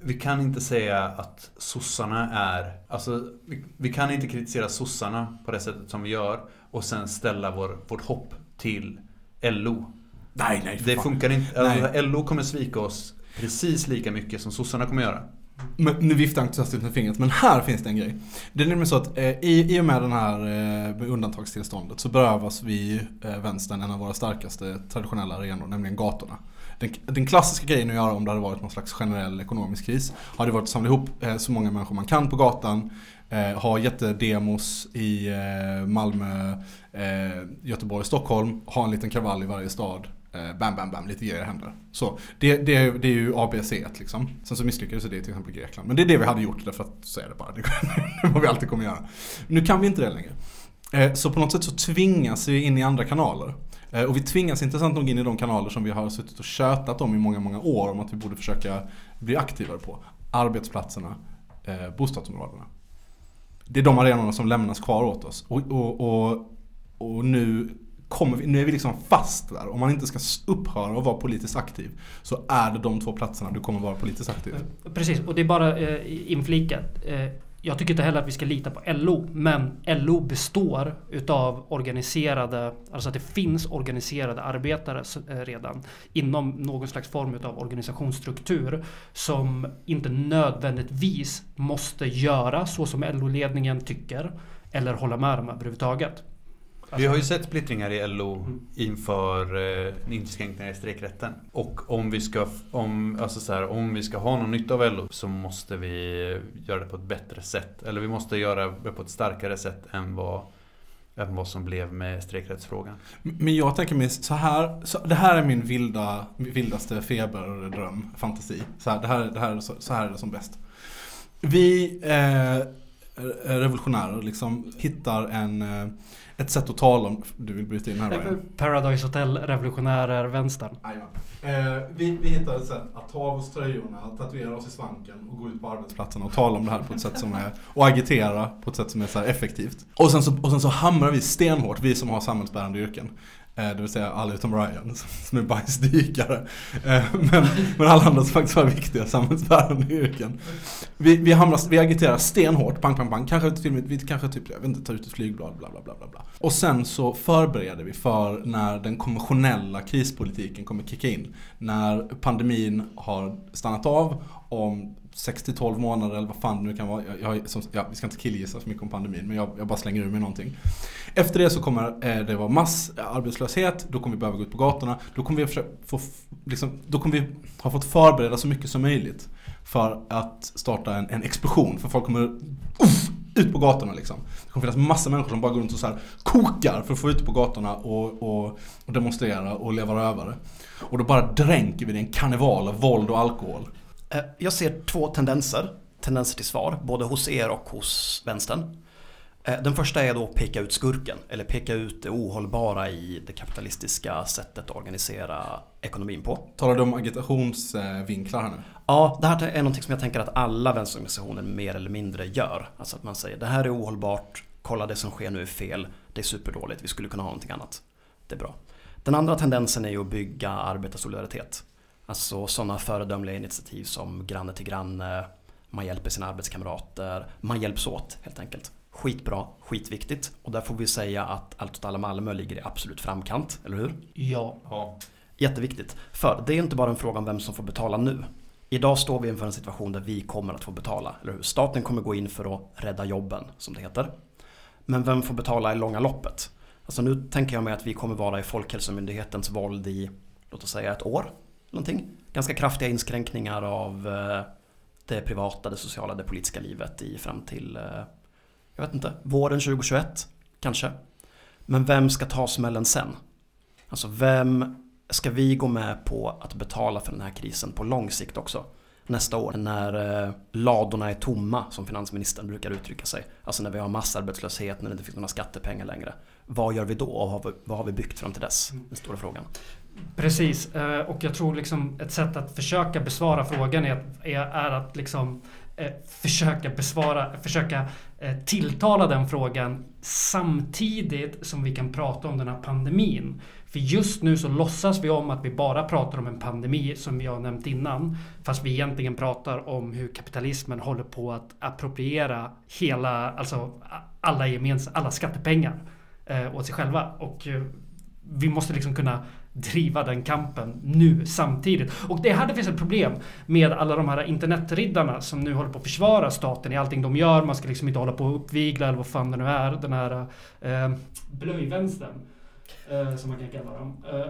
Vi kan inte säga att sossarna är... Alltså, vi, vi kan inte kritisera sossarna på det sättet som vi gör och sen ställa vår, vårt hopp till LO. Nej, nej, Det fan. funkar inte. Alltså. LO kommer svika oss precis lika mycket som sossarna kommer göra. Men, nu viftar jag entusiastiskt med fingret, men här finns det en grej. Det är nämligen så att eh, i, i och med den här eh, undantagstillståndet så berövas vi eh, vänstern en av våra starkaste traditionella arenor, nämligen gatorna. Den, den klassiska grejen att göra om det hade varit någon slags generell ekonomisk kris hade varit att samla ihop eh, så många människor man kan på gatan, eh, ha jättedemos i eh, Malmö, eh, Göteborg, Stockholm, ha en liten kravall i varje stad. Eh, bam, bam, bam, lite grejer händer. Så, det, det, är- det är ju ABC liksom. Sen så misslyckades det i till exempel Grekland. Men det är det vi hade gjort därför att så är det bara. *laughs* Det är vad vi alltid kommer göra. Nu kan vi inte det längre. Eh, så på något sätt så tvingas vi in i andra kanaler. Eh, och vi tvingas intressant nog in i de kanaler som vi har suttit och tjötat om i många, många år om att vi borde försöka bli aktivare på. Arbetsplatserna, bostadsområdena. Det är de arenorna som lämnas kvar åt oss. Och, och, och, och nu, kommer vi, nu är vi liksom fast där. Om man inte ska upphöra att vara politiskt aktiv så är det de två platserna du kommer vara politiskt aktiv. Precis, och det är bara eh, inflikat. Eh, jag tycker inte heller att vi ska lita på LO, men LO består utav organiserade, alltså att det finns organiserade arbetare eh, redan inom någon slags form utav organisationsstruktur som inte nödvändigtvis måste göra så som LO-ledningen tycker eller hålla med dem överhuvudtaget. Vi har ju sett splittringar i LO inför eh, inskränkningar i strejkrätten. Och om vi ska, om, alltså så här, om vi ska ha någon nytta av LO så måste vi göra det på ett bättre sätt. Eller vi måste göra det på ett starkare sätt än vad, än vad som blev med strejkrättsfrågan. Men jag tänker mig så här, så, det här är min vilda, vildaste feberdröm, fantasi. Så här, det här, det här, så, så här är det som bäst. Vi eh, revolutionärer liksom hittar en, eh, ett sätt att tala om, du vill bryta in här Ryan? Paradise Hotel, revolutionärer, vänstern. Jajamän. Eh, vi, vi hittar ett sätt att ta av oss tröjorna, tatuera oss i svanken och gå ut på arbetsplatsen och tala om det här på ett sätt som är, och agitera på ett sätt som är så effektivt. Och sen så, och sen så hamrar vi stenhårt, vi som har samhällsbärande yrken. Eh, det vill säga alla utom Ryan som är bajsdykare. Eh, men, men alla andra som faktiskt har viktiga samhällsbärande yrken. Vi, vi, hamnar, vi agiterar stenhårt, pang, pang, pang. Kanske till vi kanske typ, jag vet inte, tar ut ett flygblad, bla, bla, bla, bla, bla. Och sen så förbereder vi för när den konventionella krispolitiken kommer kicka in. När pandemin har stannat av om 6 till 12 månader eller vad fan det nu kan vara. Jag, jag, som, ja, vi ska inte killgissa så mycket om pandemin men jag, jag bara slänger ur mig någonting. Efter det så kommer eh, det vara massarbetslöshet, då kommer vi behöva gå ut på gatorna. Då kommer vi, få, liksom, då kommer vi ha fått förbereda så mycket som möjligt för att starta en, en explosion. För folk kommer uff, ut på gatorna liksom. Det kommer finnas massa människor som bara går runt och så här kokar för att få ut på gatorna och, och, och demonstrera och leva rövare. Och då bara dränker vi det i en karneval av våld och alkohol. Eh, Jag ser två tendenser. Tendenser till svar, både hos er och hos vänstern. Eh, Den första är då att peka ut skurken, eller peka ut det ohållbara i det kapitalistiska sättet att organisera ekonomin på. Talar du om agitationsvinklar här nu? Ja, det här är något som jag tänker att alla vänsterorganisationer mer eller mindre gör. Alltså att man säger det här är ohållbart, kolla det som sker nu är fel, det är superdåligt, vi skulle kunna ha någonting annat. Det är bra. Den andra tendensen är ju att bygga arbetarsolidaritet. Alltså sådana föredömliga initiativ som granne till granne, man hjälper sina arbetskamrater, man hjälps åt helt enkelt. Skitbra, skitviktigt och där får vi säga att Allt åt alla Malmö ligger i absolut framkant, eller hur? Ja. Ja. Jätteviktigt. För det är inte bara en fråga om vem som får betala nu. Idag står vi inför en situation där vi kommer att få betala, eller hur? Staten kommer gå in för att rädda jobben, som det heter. Men vem får betala i långa loppet? Alltså nu tänker jag mig att vi kommer vara i Folkhälsomyndighetens våld i, låt oss säga ett år. Någonting. Ganska kraftiga inskränkningar av eh, det privata, det sociala, det politiska livet i fram till, eh, jag vet inte, våren 2021 kanske. Men vem ska ta smällen sen? Alltså vem ska vi gå med på att betala för den här krisen på lång sikt också? Nästa år när eh, ladorna är tomma som finansministern brukar uttrycka sig. Alltså när vi har massarbetslöshet, när det inte finns några skattepengar längre. Vad gör vi då och vad har vi, vad har vi byggt fram till dess? Den stora frågan. Precis, eh, och jag tror liksom ett sätt att försöka besvara frågan är att, är, att liksom eh, försöka besvara, försöka eh, tilltala den frågan samtidigt som vi kan prata om den här pandemin. För just nu så låtsas vi om att vi bara pratar om en pandemi som vi har nämnt innan. Fast vi egentligen pratar om hur kapitalismen håller på att appropriera hela, alltså alla, gemens, alla skattepengar eh, åt sig själva. Och vi måste liksom kunna driva den kampen nu samtidigt. Och det är här det finns ett problem med alla de här internetriddarna som nu håller på att försvara staten i allting de gör. Man ska liksom inte hålla på och uppvigla eller vad fan det nu är. Den här eh, blöjvänstern. Eh, som man kan kalla dem. Eh,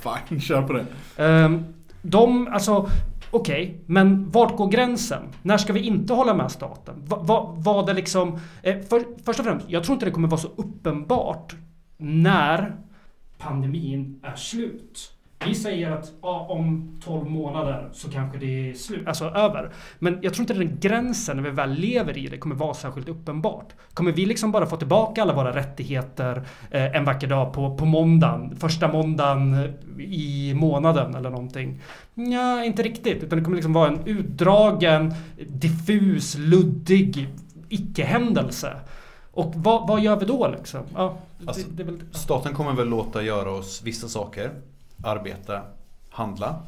*laughs* Fine, kör på det. Ehm, de, alltså, okej, men vart går gränsen? När ska vi inte hålla med staten? Va, va, vad det liksom... Eh, för, först och främst, jag tror inte det kommer vara så uppenbart när pandemin är slut. Vi säger att ja, om 12 månader så kanske det är slut, alltså över. Men jag tror inte den gränsen när vi väl lever i det kommer vara särskilt uppenbart. Kommer vi liksom bara få tillbaka alla våra rättigheter eh, en vacker dag på, på måndagen, första måndagen eh, i månaden eller någonting? Ja, inte riktigt. Utan det kommer liksom vara en utdragen, diffus, luddig icke-händelse. Och vad, vad gör vi då liksom? Ja, Alltså, det, det väl, Staten kommer väl låta göra oss vissa saker. Arbeta, handla.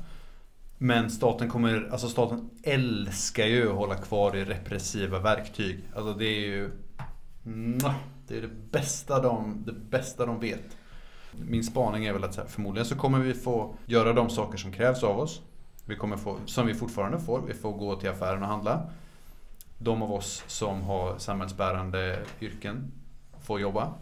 Men staten kommer, alltså staten älskar ju att hålla kvar i repressiva verktyg. Alltså det är ju... Det är det bästa de, det bästa de vet. Min spaning är väl att så här, förmodligen så kommer vi få göra de saker som krävs av oss. Vi kommer få, som vi fortfarande får. Vi får gå till affären och handla. De av oss som har samhällsbärande yrken får jobba.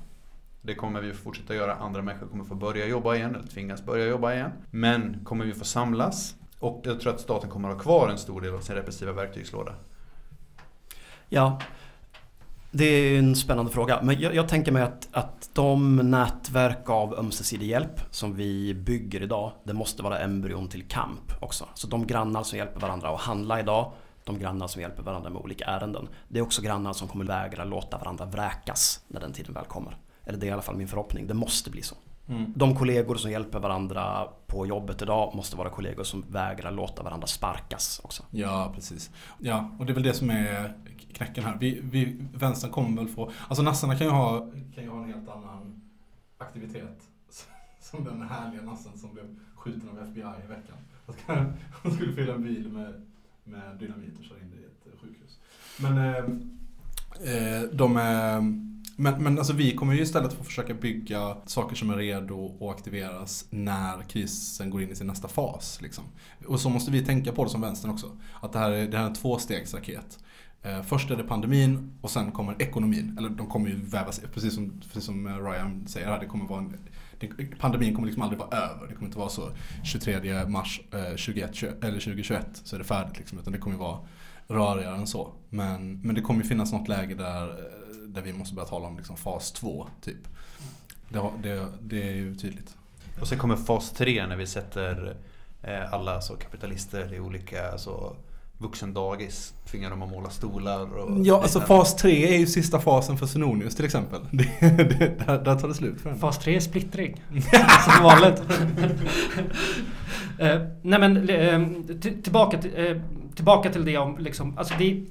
Det kommer vi fortsätta göra. Andra människor kommer få börja jobba igen eller tvingas börja jobba igen. Men kommer vi få samlas? Och jag tror att staten kommer att ha kvar en stor del av sin repressiva verktygslåda. Ja, det är en spännande fråga. Men jag, jag tänker mig att, att de nätverk av ömsesidig hjälp som vi bygger idag, det måste vara embryon till kamp också. Så de grannar som hjälper varandra att handla idag, de grannar som hjälper varandra med olika ärenden. Det är också grannar som kommer vägra låta varandra vräkas när den tiden väl kommer. Eller det är i alla fall min förhoppning. Det måste bli så. Mm. De kollegor som hjälper varandra på jobbet idag måste vara kollegor som vägrar låta varandra sparkas också. Ja, precis. Ja, och det är väl det som är knäcken här. Vi, vi, vänstern kommer väl få... Alltså nassarna kan ju ha, kan ju ha en helt annan aktivitet. *laughs* Som den härliga nassen som blev skjuten av FBI i veckan. *laughs* Kan- Han skulle fylla en bil med, med dynamit och kör in det i ett eh, sjukhus. Men eh, eh, de är... Men, men alltså vi kommer ju istället få försöka bygga saker som är redo att aktiveras när krisen går in i sin nästa fas. Liksom. Och så måste vi tänka på det som vänstern också. Att det här är, det här är en tvåstegsraket. Eh, först är det pandemin och sen kommer ekonomin. Eller de kommer ju vävas, precis som, precis som Ryan säger här, det kommer vara en, pandemin kommer liksom aldrig vara över. Det kommer inte vara så 23 mars eh, 21, eller 2021 så är det färdigt liksom. Utan det kommer vara rörigare än så. Men, men det kommer finnas något läge där, eh, där vi måste börja tala om liksom fas 2 typ. Det, det, det är ju tydligt. Och sen kommer fas 3 när vi sätter eh, alla så kapitalister i olika alltså, vuxendagis. Tvingar dem att måla stolar och Ja, alltså fas 3 är ju sista fasen för Synonius till exempel. *laughs* Det, det, där, där tar det slut för henne. Fas 3 är splittring. *laughs* Som vanligt. eh, nej men eh, till- tillbaka, till, eh, tillbaka till det om liksom, alltså det,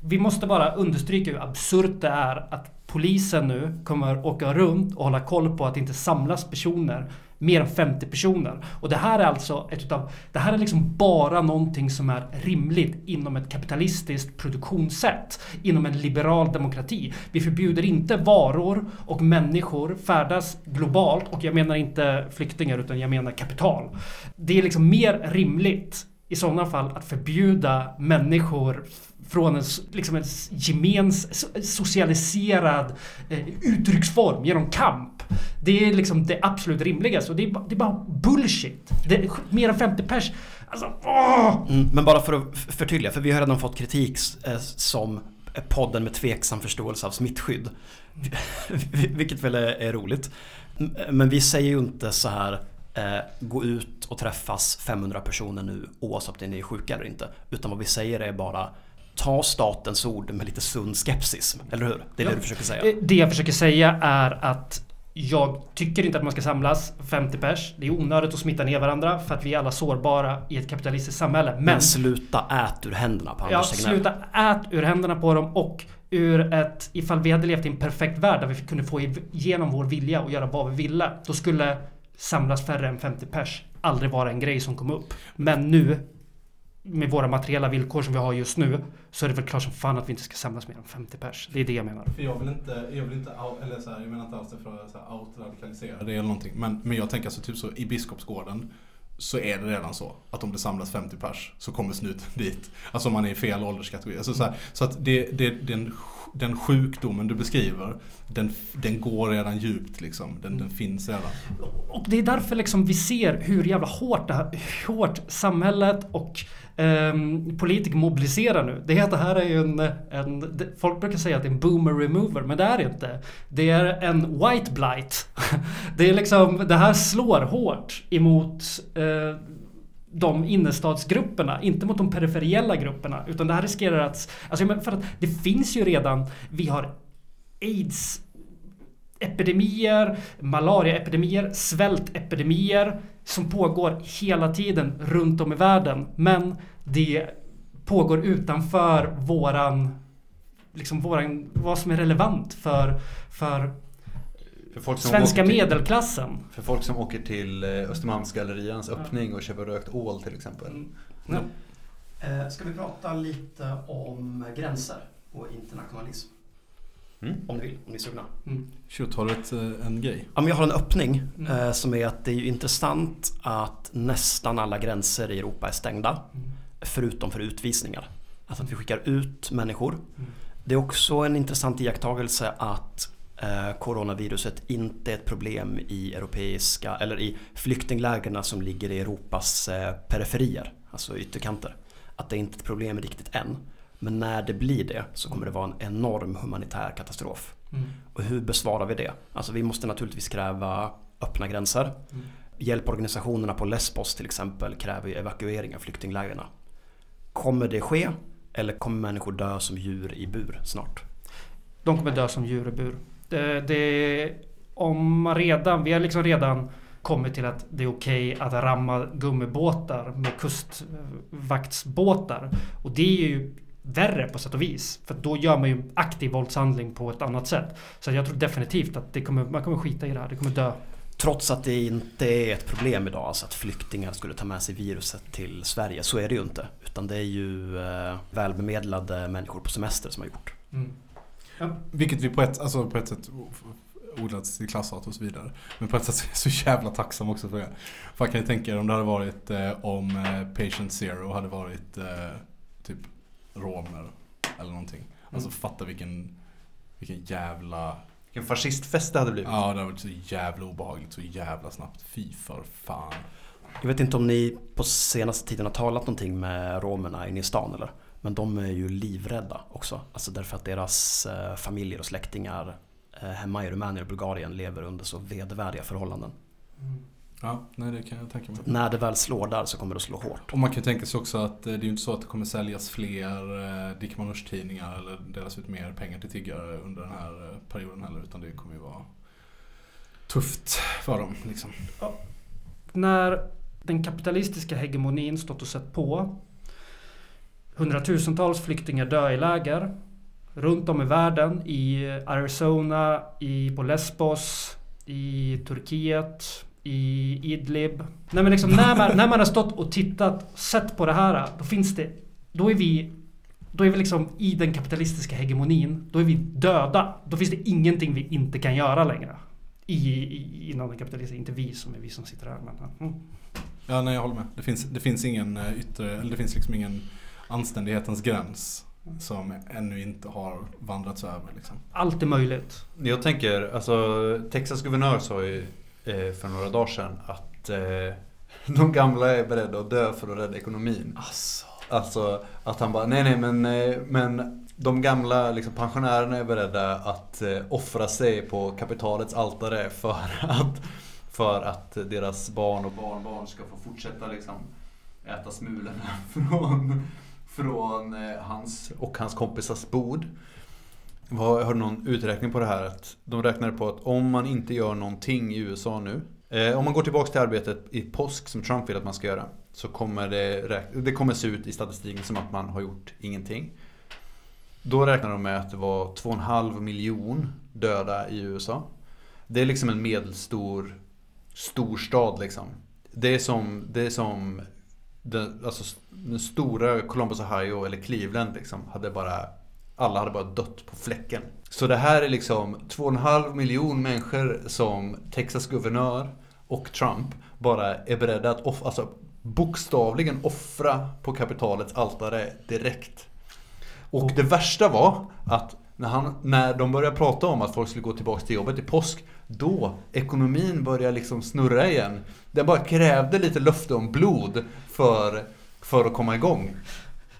vi måste bara understryka hur absurt det är att polisen nu kommer åka runt och hålla koll på att det inte samlas personer mer än 50 personer. Och det här är alltså ett utav, det här är liksom bara någonting som är rimligt inom ett kapitalistiskt produktionssätt. Inom en liberal demokrati. Vi förbjuder inte varor och människor färdas globalt och jag menar inte flyktingar utan jag menar kapital. Det är liksom mer rimligt i sådana fall att förbjuda människor från en, liksom en gemens, socialiserad eh, uttrycksform genom kamp. Det är liksom det absolut rimligaste och det är, det är bara bullshit. Det är mer än 50 pers. Alltså, åh! Mm, men bara för att förtydliga, för vi har redan fått kritik eh, som podden med tveksam förståelse av smittskydd. *laughs* Vilket väl är, är roligt. Men vi säger ju inte så här eh, gå ut och träffas 500 personer nu oavsett om ni är sjuka eller inte. Utan vad vi säger är bara ta statens ord med lite sund skepsis. Eller hur? Det är Ja. det du försöker säga. Eh, Det jag försöker säga är att jag tycker inte att man ska samlas 50 pers. Det är onödigt att smitta ner varandra för att vi är alla sårbara i ett kapitalistiskt samhälle. Men, Men sluta ät ur händerna på ja, Anders Tegnell. sluta ät ur händerna på dem och ur ett... Ifall vi hade levt i en perfekt värld där vi kunde få igenom vår vilja och göra vad vi ville. Då skulle samlas färre än 50 pers aldrig vara en grej som kom upp. Men nu med våra materiella villkor som vi har just nu så är det väl klart som fan att vi inte ska samlas mer än 50 pers. Det är det jag menar. För jag vill inte, jag vill inte, eller så här, jag menar inte alls det för att så det eller någonting. Men, men jag tänker alltså typ så i Biskopsgården så är det redan så att om det samlas 50 pers så kommer snuten *laughs* dit. Alltså om man är i fel ålderskategori. Alltså så, här, så att det, det, en den sjukdomen du beskriver, den, den går redan djupt liksom. Den, den finns redan. Och det är därför liksom vi ser hur jävla hårt, det här, hårt samhället och eh, politiker mobiliserar nu. Det, är- det här är ju en, en... Folk brukar säga att det är en boomer remover, men det är det inte. Det är en white blight. *laughs* Det är liksom... Det här slår hårt emot eh, de innerstadsgrupperna, inte mot de periferiella grupperna. Utan det här riskerar att... Alltså, för att det finns ju redan... Vi har AIDS epidemier, malariaepidemier, svältepidemier som pågår hela tiden runt om i världen. Men det pågår utanför våran, liksom våran, vad som är relevant för, för svenska till- medelklassen. För folk som åker till eh, Östermalmsgallerians öppning och köper rökt ål till exempel. Ja. Eh, Ska vi prata lite om gränser och internationalism? Mm. Om ni vill, om ni är sugna. Mm. Shoot, har du en grej? Ja, men jag har en öppning Mm. eh, som är att det är ju intressant att nästan alla gränser i Europa är stängda. Mm. Förutom för utvisningar. Alltså att vi skickar ut människor. Mm. Det är också en intressant iakttagelse att coronaviruset inte är ett problem i europeiska eller i flyktinglägren som ligger i Europas eh, periferier, alltså ytterkanter. Att det inte är ett problem riktigt än. Men när det blir det så kommer det vara en enorm humanitär katastrof. Mm. Och hur besvarar vi det? Alltså vi måste naturligtvis kräva öppna gränser. Mm. Hjälporganisationerna på Lesbos till exempel kräver ju evakuering av flyktinglägren. Kommer det ske? Eller kommer människor dö som djur i bur snart? De kommer dö som djur i bur. Det, det, om man redan, vi har liksom redan kommit till att det är okej att ramma gummibåtar med kustvaktsbåtar. Och det är ju värre på sätt och vis. För då gör man ju aktiv våldshandling på ett annat sätt. Så jag tror definitivt att det kommer, man kommer skita i det här. Det kommer dö. Trots att det inte är ett problem idag, alltså att flyktingar skulle ta med sig viruset till Sverige. Så är det ju inte. Utan det är ju eh, välbemedlade människor på semester som har gjort. Mm. Vilket vi på ett, alltså på ett sätt odlats till klasshat och så vidare. Men på ett sätt är jag så jävla tacksam också för det. För kan ni tänka er om det hade varit eh, om eh, Patient Zero hade varit eh, typ romer eller någonting. Alltså fatta vilken, vilken jävla... Vilken fascistfest det hade blivit. Ja, det hade varit så jävla obehagligt så jävla snabbt. Fy för fan. Jag vet inte om ni på senaste tiden har talat någonting med romerna inne i stan eller? Men de är ju livrädda också. Alltså därför att deras eh, familjer och släktingar eh, hemma i Rumänien och Bulgarien lever under så vedervärdiga förhållanden. Ja, nej det kan jag tänka mig. När det väl slår där så kommer det att slå hårt. Och man kan ju tänka sig också att eh, det är ju inte så att det kommer säljas fler Dick tidningar eller delas ut mer pengar till tiggare under den här perioden heller. Utan det kommer ju vara tufft för dem liksom. När den kapitalistiska hegemonin stått och sett på. Hundratusentals flyktingar dör i läger. Runt om i världen. I Arizona, i på Lesbos, i Turkiet, i Idlib. Nej, men liksom, när, man, när man har stått och tittat, sett på det här. Då finns det... Då är vi... Då är vi liksom i den kapitalistiska hegemonin. Då är vi döda. Då finns det ingenting vi inte kan göra längre. I, i, inom den kapitalistiska... Inte vi som är vi som sitter här. Men, mm. Ja, nej jag håller med. Det finns, det finns ingen eh, yttre, eller det finns liksom ingen anständighetens gräns som ännu inte har vandrats över liksom. Allt är möjligt. Jag tänker, alltså Texas guvernör sa ju eh, för några dagar sedan att eh, *laughs* de gamla är beredda att dö för att rädda ekonomin. Alltså. Alltså att han bara, nej nej men, eh, men de gamla liksom, pensionärerna är beredda att eh, offra sig på kapitalets altare för *laughs* att, för att deras barn och barnbarn ska få fortsätta liksom, äta smulorna *laughs* från, från eh, hans och hans kompisars bord. Har du någon uträkning på det här? Att de räknade på att om man inte gör någonting i USA nu. Eh, om man går tillbaka till arbetet i påsk som Trump vill att man ska göra. Så kommer det, det kommer se ut i statistiken som att man har gjort ingenting. Då räknar de med att det var 2,5 miljon döda i USA. Det är liksom en medelstor storstad liksom. Det är som, det är som den, alltså, den stora Columbus, Ohio eller Cleveland liksom, hade bara alla hade bara dött på fläcken. Så det här är liksom 2,5 miljon människor som Texas guvernör och Trump bara är beredda att off, alltså, bokstavligen offra på kapitalets altare direkt. Och det värsta var att när, han, när de började prata om att folk skulle gå tillbaka till jobbet i påsk då ekonomin började liksom snurra igen. Den bara krävde lite löfte om blod för, för att komma igång.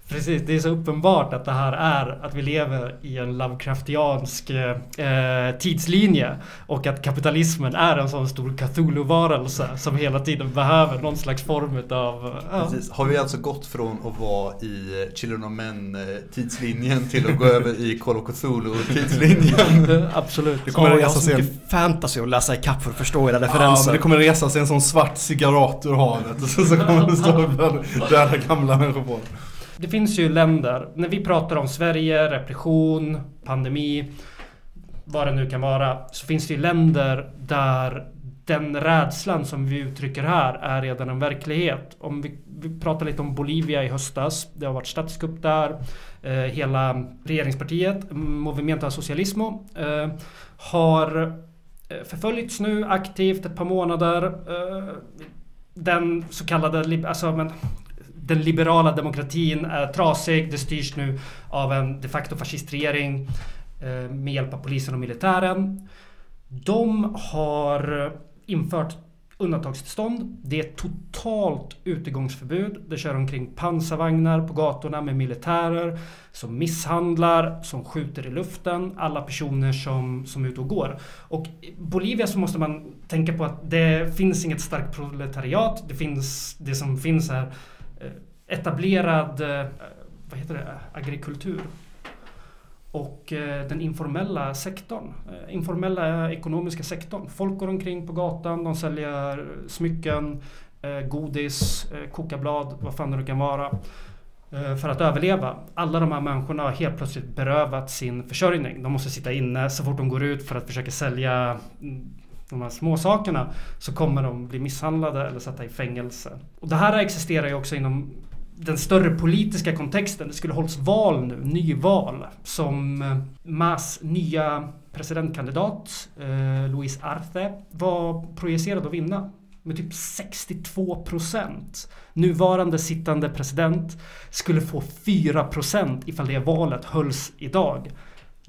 Precis, det är så uppenbart att det här är att vi lever i en Lovecraftiansk eh, tidslinje och att kapitalismen är en sån stor Cthulhu-varelse som hela tiden behöver någon slags form av ja, Precis. Har vi alltså gått från att vara i Children of Men eh, till att gå över i Call of Cthulhu tidslinjen? *laughs* Absolut. Det kommer Ja, att jag har så sig en, mycket fantasy att läsa ikapp för att förstå era ja, men referenser. det kommer resa sig en sån svart cigarrat ur havet och så, kommer *laughs* det stå döda gamla människor på den. Det finns ju länder, när vi pratar om Sverige, repression, pandemi, vad det nu kan vara, så finns det ju länder där den rädslan som vi uttrycker här är redan en verklighet. Om vi, vi pratar lite om Bolivia i höstas. Det har varit statskupp där. Eh, hela regeringspartiet, Movimenta Socialismo, eh, har eh, förföljts nu aktivt ett par månader. Eh, den så kallade, alltså men, den liberala demokratin är trasig. Det styrs nu av en de facto fascistregering eh, med hjälp av polisen och militären. De har infört undantagstillstånd. Det är totalt utegångsförbud. Det kör omkring pansarvagnar på gatorna med militärer som misshandlar, som skjuter i luften alla personer som, som är ute och går. Och i Bolivia så måste man tänka på att det finns inget starkt proletariat. Det finns det som finns här Eh, etablerad eh, eh, vad heter det, agrikultur och den informella sektorn. Informella ekonomiska sektorn. Folk går omkring på gatan, de säljer smycken, godis, kokablad, vad fan det nu kan vara. För att överleva. Alla de här människorna har helt plötsligt berövat sin försörjning. De måste sitta inne så fort de går ut för att försöka sälja mm, de här små sakerna så kommer de bli misshandlade eller sätta i fängelse. Och det här existerar ju också inom den större politiska kontexten. Det skulle hållas val nu, nyval, som eh, Mas nya presidentkandidat, eh, Luis Arce, var projicerad att vinna med typ 62 procent. Nuvarande sittande president skulle få 4 procent ifall det valet hölls idag.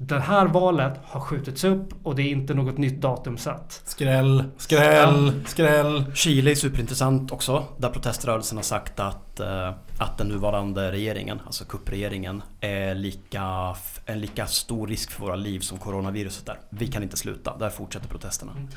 Det här valet har skjutits upp och det är inte något nytt datum satt. Skräll, skräll, skräll. Chile är superintressant också. Där proteströrelsen har sagt att, eh, att den nuvarande regeringen, alltså kuppregeringen, är lika, en lika stor risk för våra liv som coronaviruset är. Vi kan inte sluta. Där fortsätter protesterna. Mm,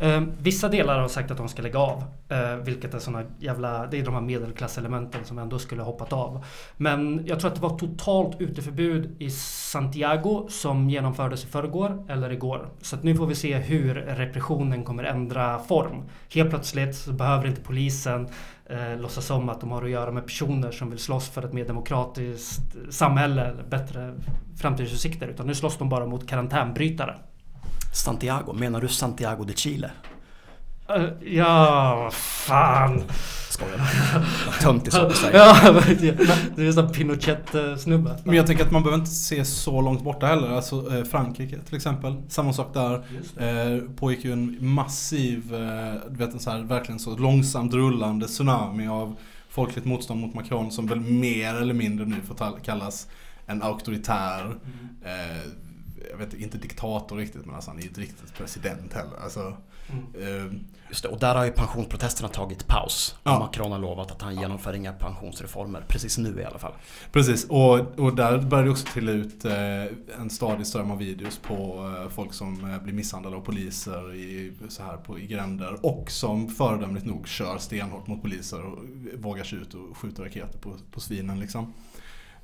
Eh, vissa delar har sagt att de ska lägga av. Eh, vilket är såna jävla... Det är de här medelklasselementen som ändå skulle ha hoppat av. Men jag tror att det var totalt uteförbud i Santiago som genomfördes i förrgår eller igår. Så att nu får vi se hur repressionen kommer ändra form. Helt plötsligt så behöver inte polisen eh, låtsas som att de har att göra med personer som vill slåss för ett mer demokratiskt samhälle eller bättre framtidsutsikter. Utan nu slåss de bara mot karantänbrytare. Santiago, menar du Santiago de Chile? Ja, fan. Skojar. Töntig sak att säga. Ja. Du är sån Pinochet-snubbe. Men jag tänker att man behöver inte se så långt borta heller. Alltså eh, Frankrike till exempel. Samma sak där. Eh, pågick ju en massiv, eh, du vet en så här verkligen så långsamt rullande tsunami av folkligt motstånd mot Macron som väl mer eller mindre nu får kallas en auktoritär eh, jag vet inte diktator riktigt men alltså han är ju inte riktigt president heller. Alltså, eh, Just det, och där har ju pensionsprotesterna tagit paus. Ja. Macron har lovat att han genomför inga pensionsreformer. Precis nu i alla fall. Precis, och, och där började det också trilla ut eh, en stadig ström av videos på eh, folk som eh, blir misshandlade av poliser i, så här på, i gränder och som föredömligt nog kör stenhårt mot poliser och vågar sig ut och skjuter raketer på, på svinen liksom.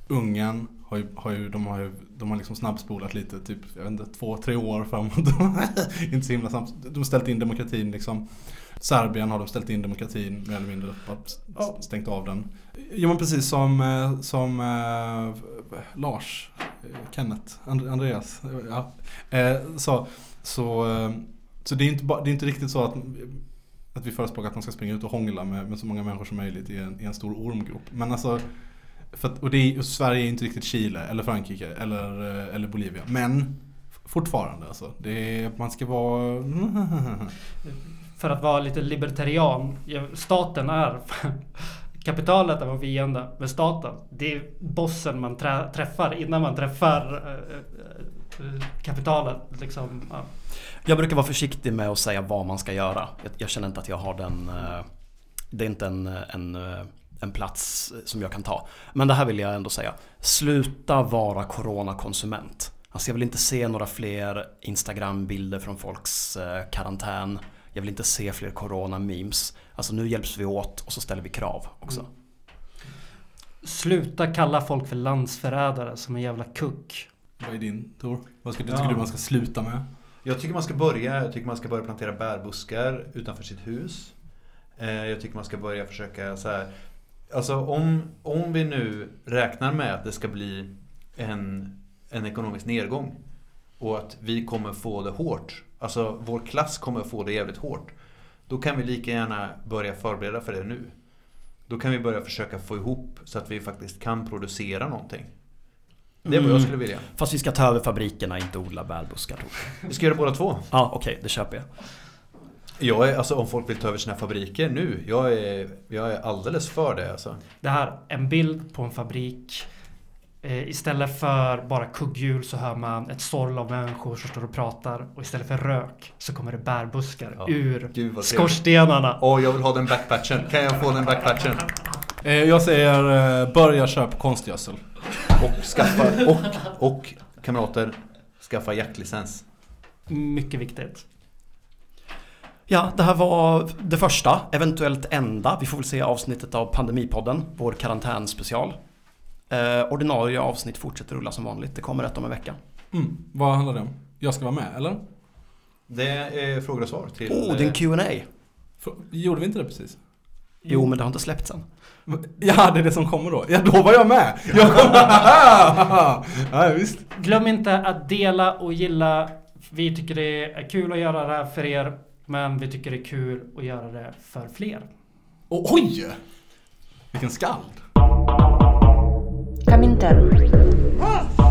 Ungern har ju, har ju, de har ju, de har liksom snabbspolat lite, typ, jag vet inte, två, tre år framåt. *laughs* inte så himla snabbt. De har ställt in demokratin liksom. Serbien har de ställt in demokratin mer eller mindre, stängt av den. Ja men precis som, eh, som eh, Lars, eh, Kenneth, And- Andreas, ja, eh, sa. Så, eh, så det, är inte det är inte riktigt så att, att vi förespråkar att man ska springa ut och hångla med, med så många människor som möjligt i en, i en stor ormgrop. Men alltså, att, och, det är, och Sverige är inte riktigt Chile eller Frankrike eller, eh, eller Bolivia. Men fortfarande alltså. Det är, man ska vara... *laughs* För att vara lite libertarian. Staten är *laughs* Kapitalet är vår fiende. Men staten, det är bossen man trä, träffar innan man träffar eh, eh, kapitalet. Liksom. Ja. Jag brukar vara försiktig med att säga vad man ska göra. Jag, jag känner inte att jag har den... Det är inte en, en, en plats som jag kan ta. Men det här vill jag ändå säga. Sluta vara coronakonsument. Alltså jag vill inte se några fler Instagram-bilder från folks eh, karantän. Jag vill inte se fler corona-memes. Alltså nu hjälps vi åt och så ställer vi krav också. Sluta kalla folk för landsförrädare som en jävla kuck. Vad är din Tor? Vad ska, Ja. tycker du man ska sluta med? Jag tycker man ska börja, jag tycker man ska börja plantera bärbuskar utanför sitt hus. Eh, Jag tycker man ska börja försöka så här. Alltså om, om vi nu räknar med att det ska bli en, en ekonomisk nedgång och att vi kommer få det hårt. Alltså vår klass kommer få det jävligt hårt. Då kan vi lika gärna börja förbereda för det nu. Då kan vi börja försöka få ihop så att vi faktiskt kan producera någonting. Det är vad jag Mm. skulle vilja. Fast vi ska ta över fabrikerna, inte odla bärbuskar. jag. Vi ska göra båda två. Ja, okej, det köper jag. Jag är, alltså om folk vill ta över sina fabriker nu, jag är, jag är alldeles för det alltså. Det här, en bild på en fabrik. Eh, istället för bara kugghjul så hör man ett sorl av människor som står och pratar. Och istället för rök så kommer det bärbuskar Ja. ur Gud skorstenarna. Åh, jag vill ha den backpatchen. Kan jag få den backpatchen? Eh, Jag säger eh, börja köpa konstgödsel. Och skaffa, och, och kamrater, skaffa jaktlicens. Mycket viktigt. Ja, det här var det första, eventuellt enda. Vi får väl se avsnittet av Pandemipodden, vår karantänspecial. Eh, ordinarie avsnitt fortsätter rulla som vanligt. Det kommer ett om en vecka. Mm. Vad handlar det om? Jag ska vara med, eller? Det är frågor och svar till... Oh, det är en Q&A. Gjorde vi inte det precis? Jo, men det har inte släppts än. Ja, det är det som kommer då. Ja, då var jag med! Jag kommer... *laughs* ja, visst. Glöm inte att dela och gilla. Vi tycker det är kul att göra det här för er. Men vi tycker det är kul att göra det för fler. Och, oj! Vilken skald! Comintern.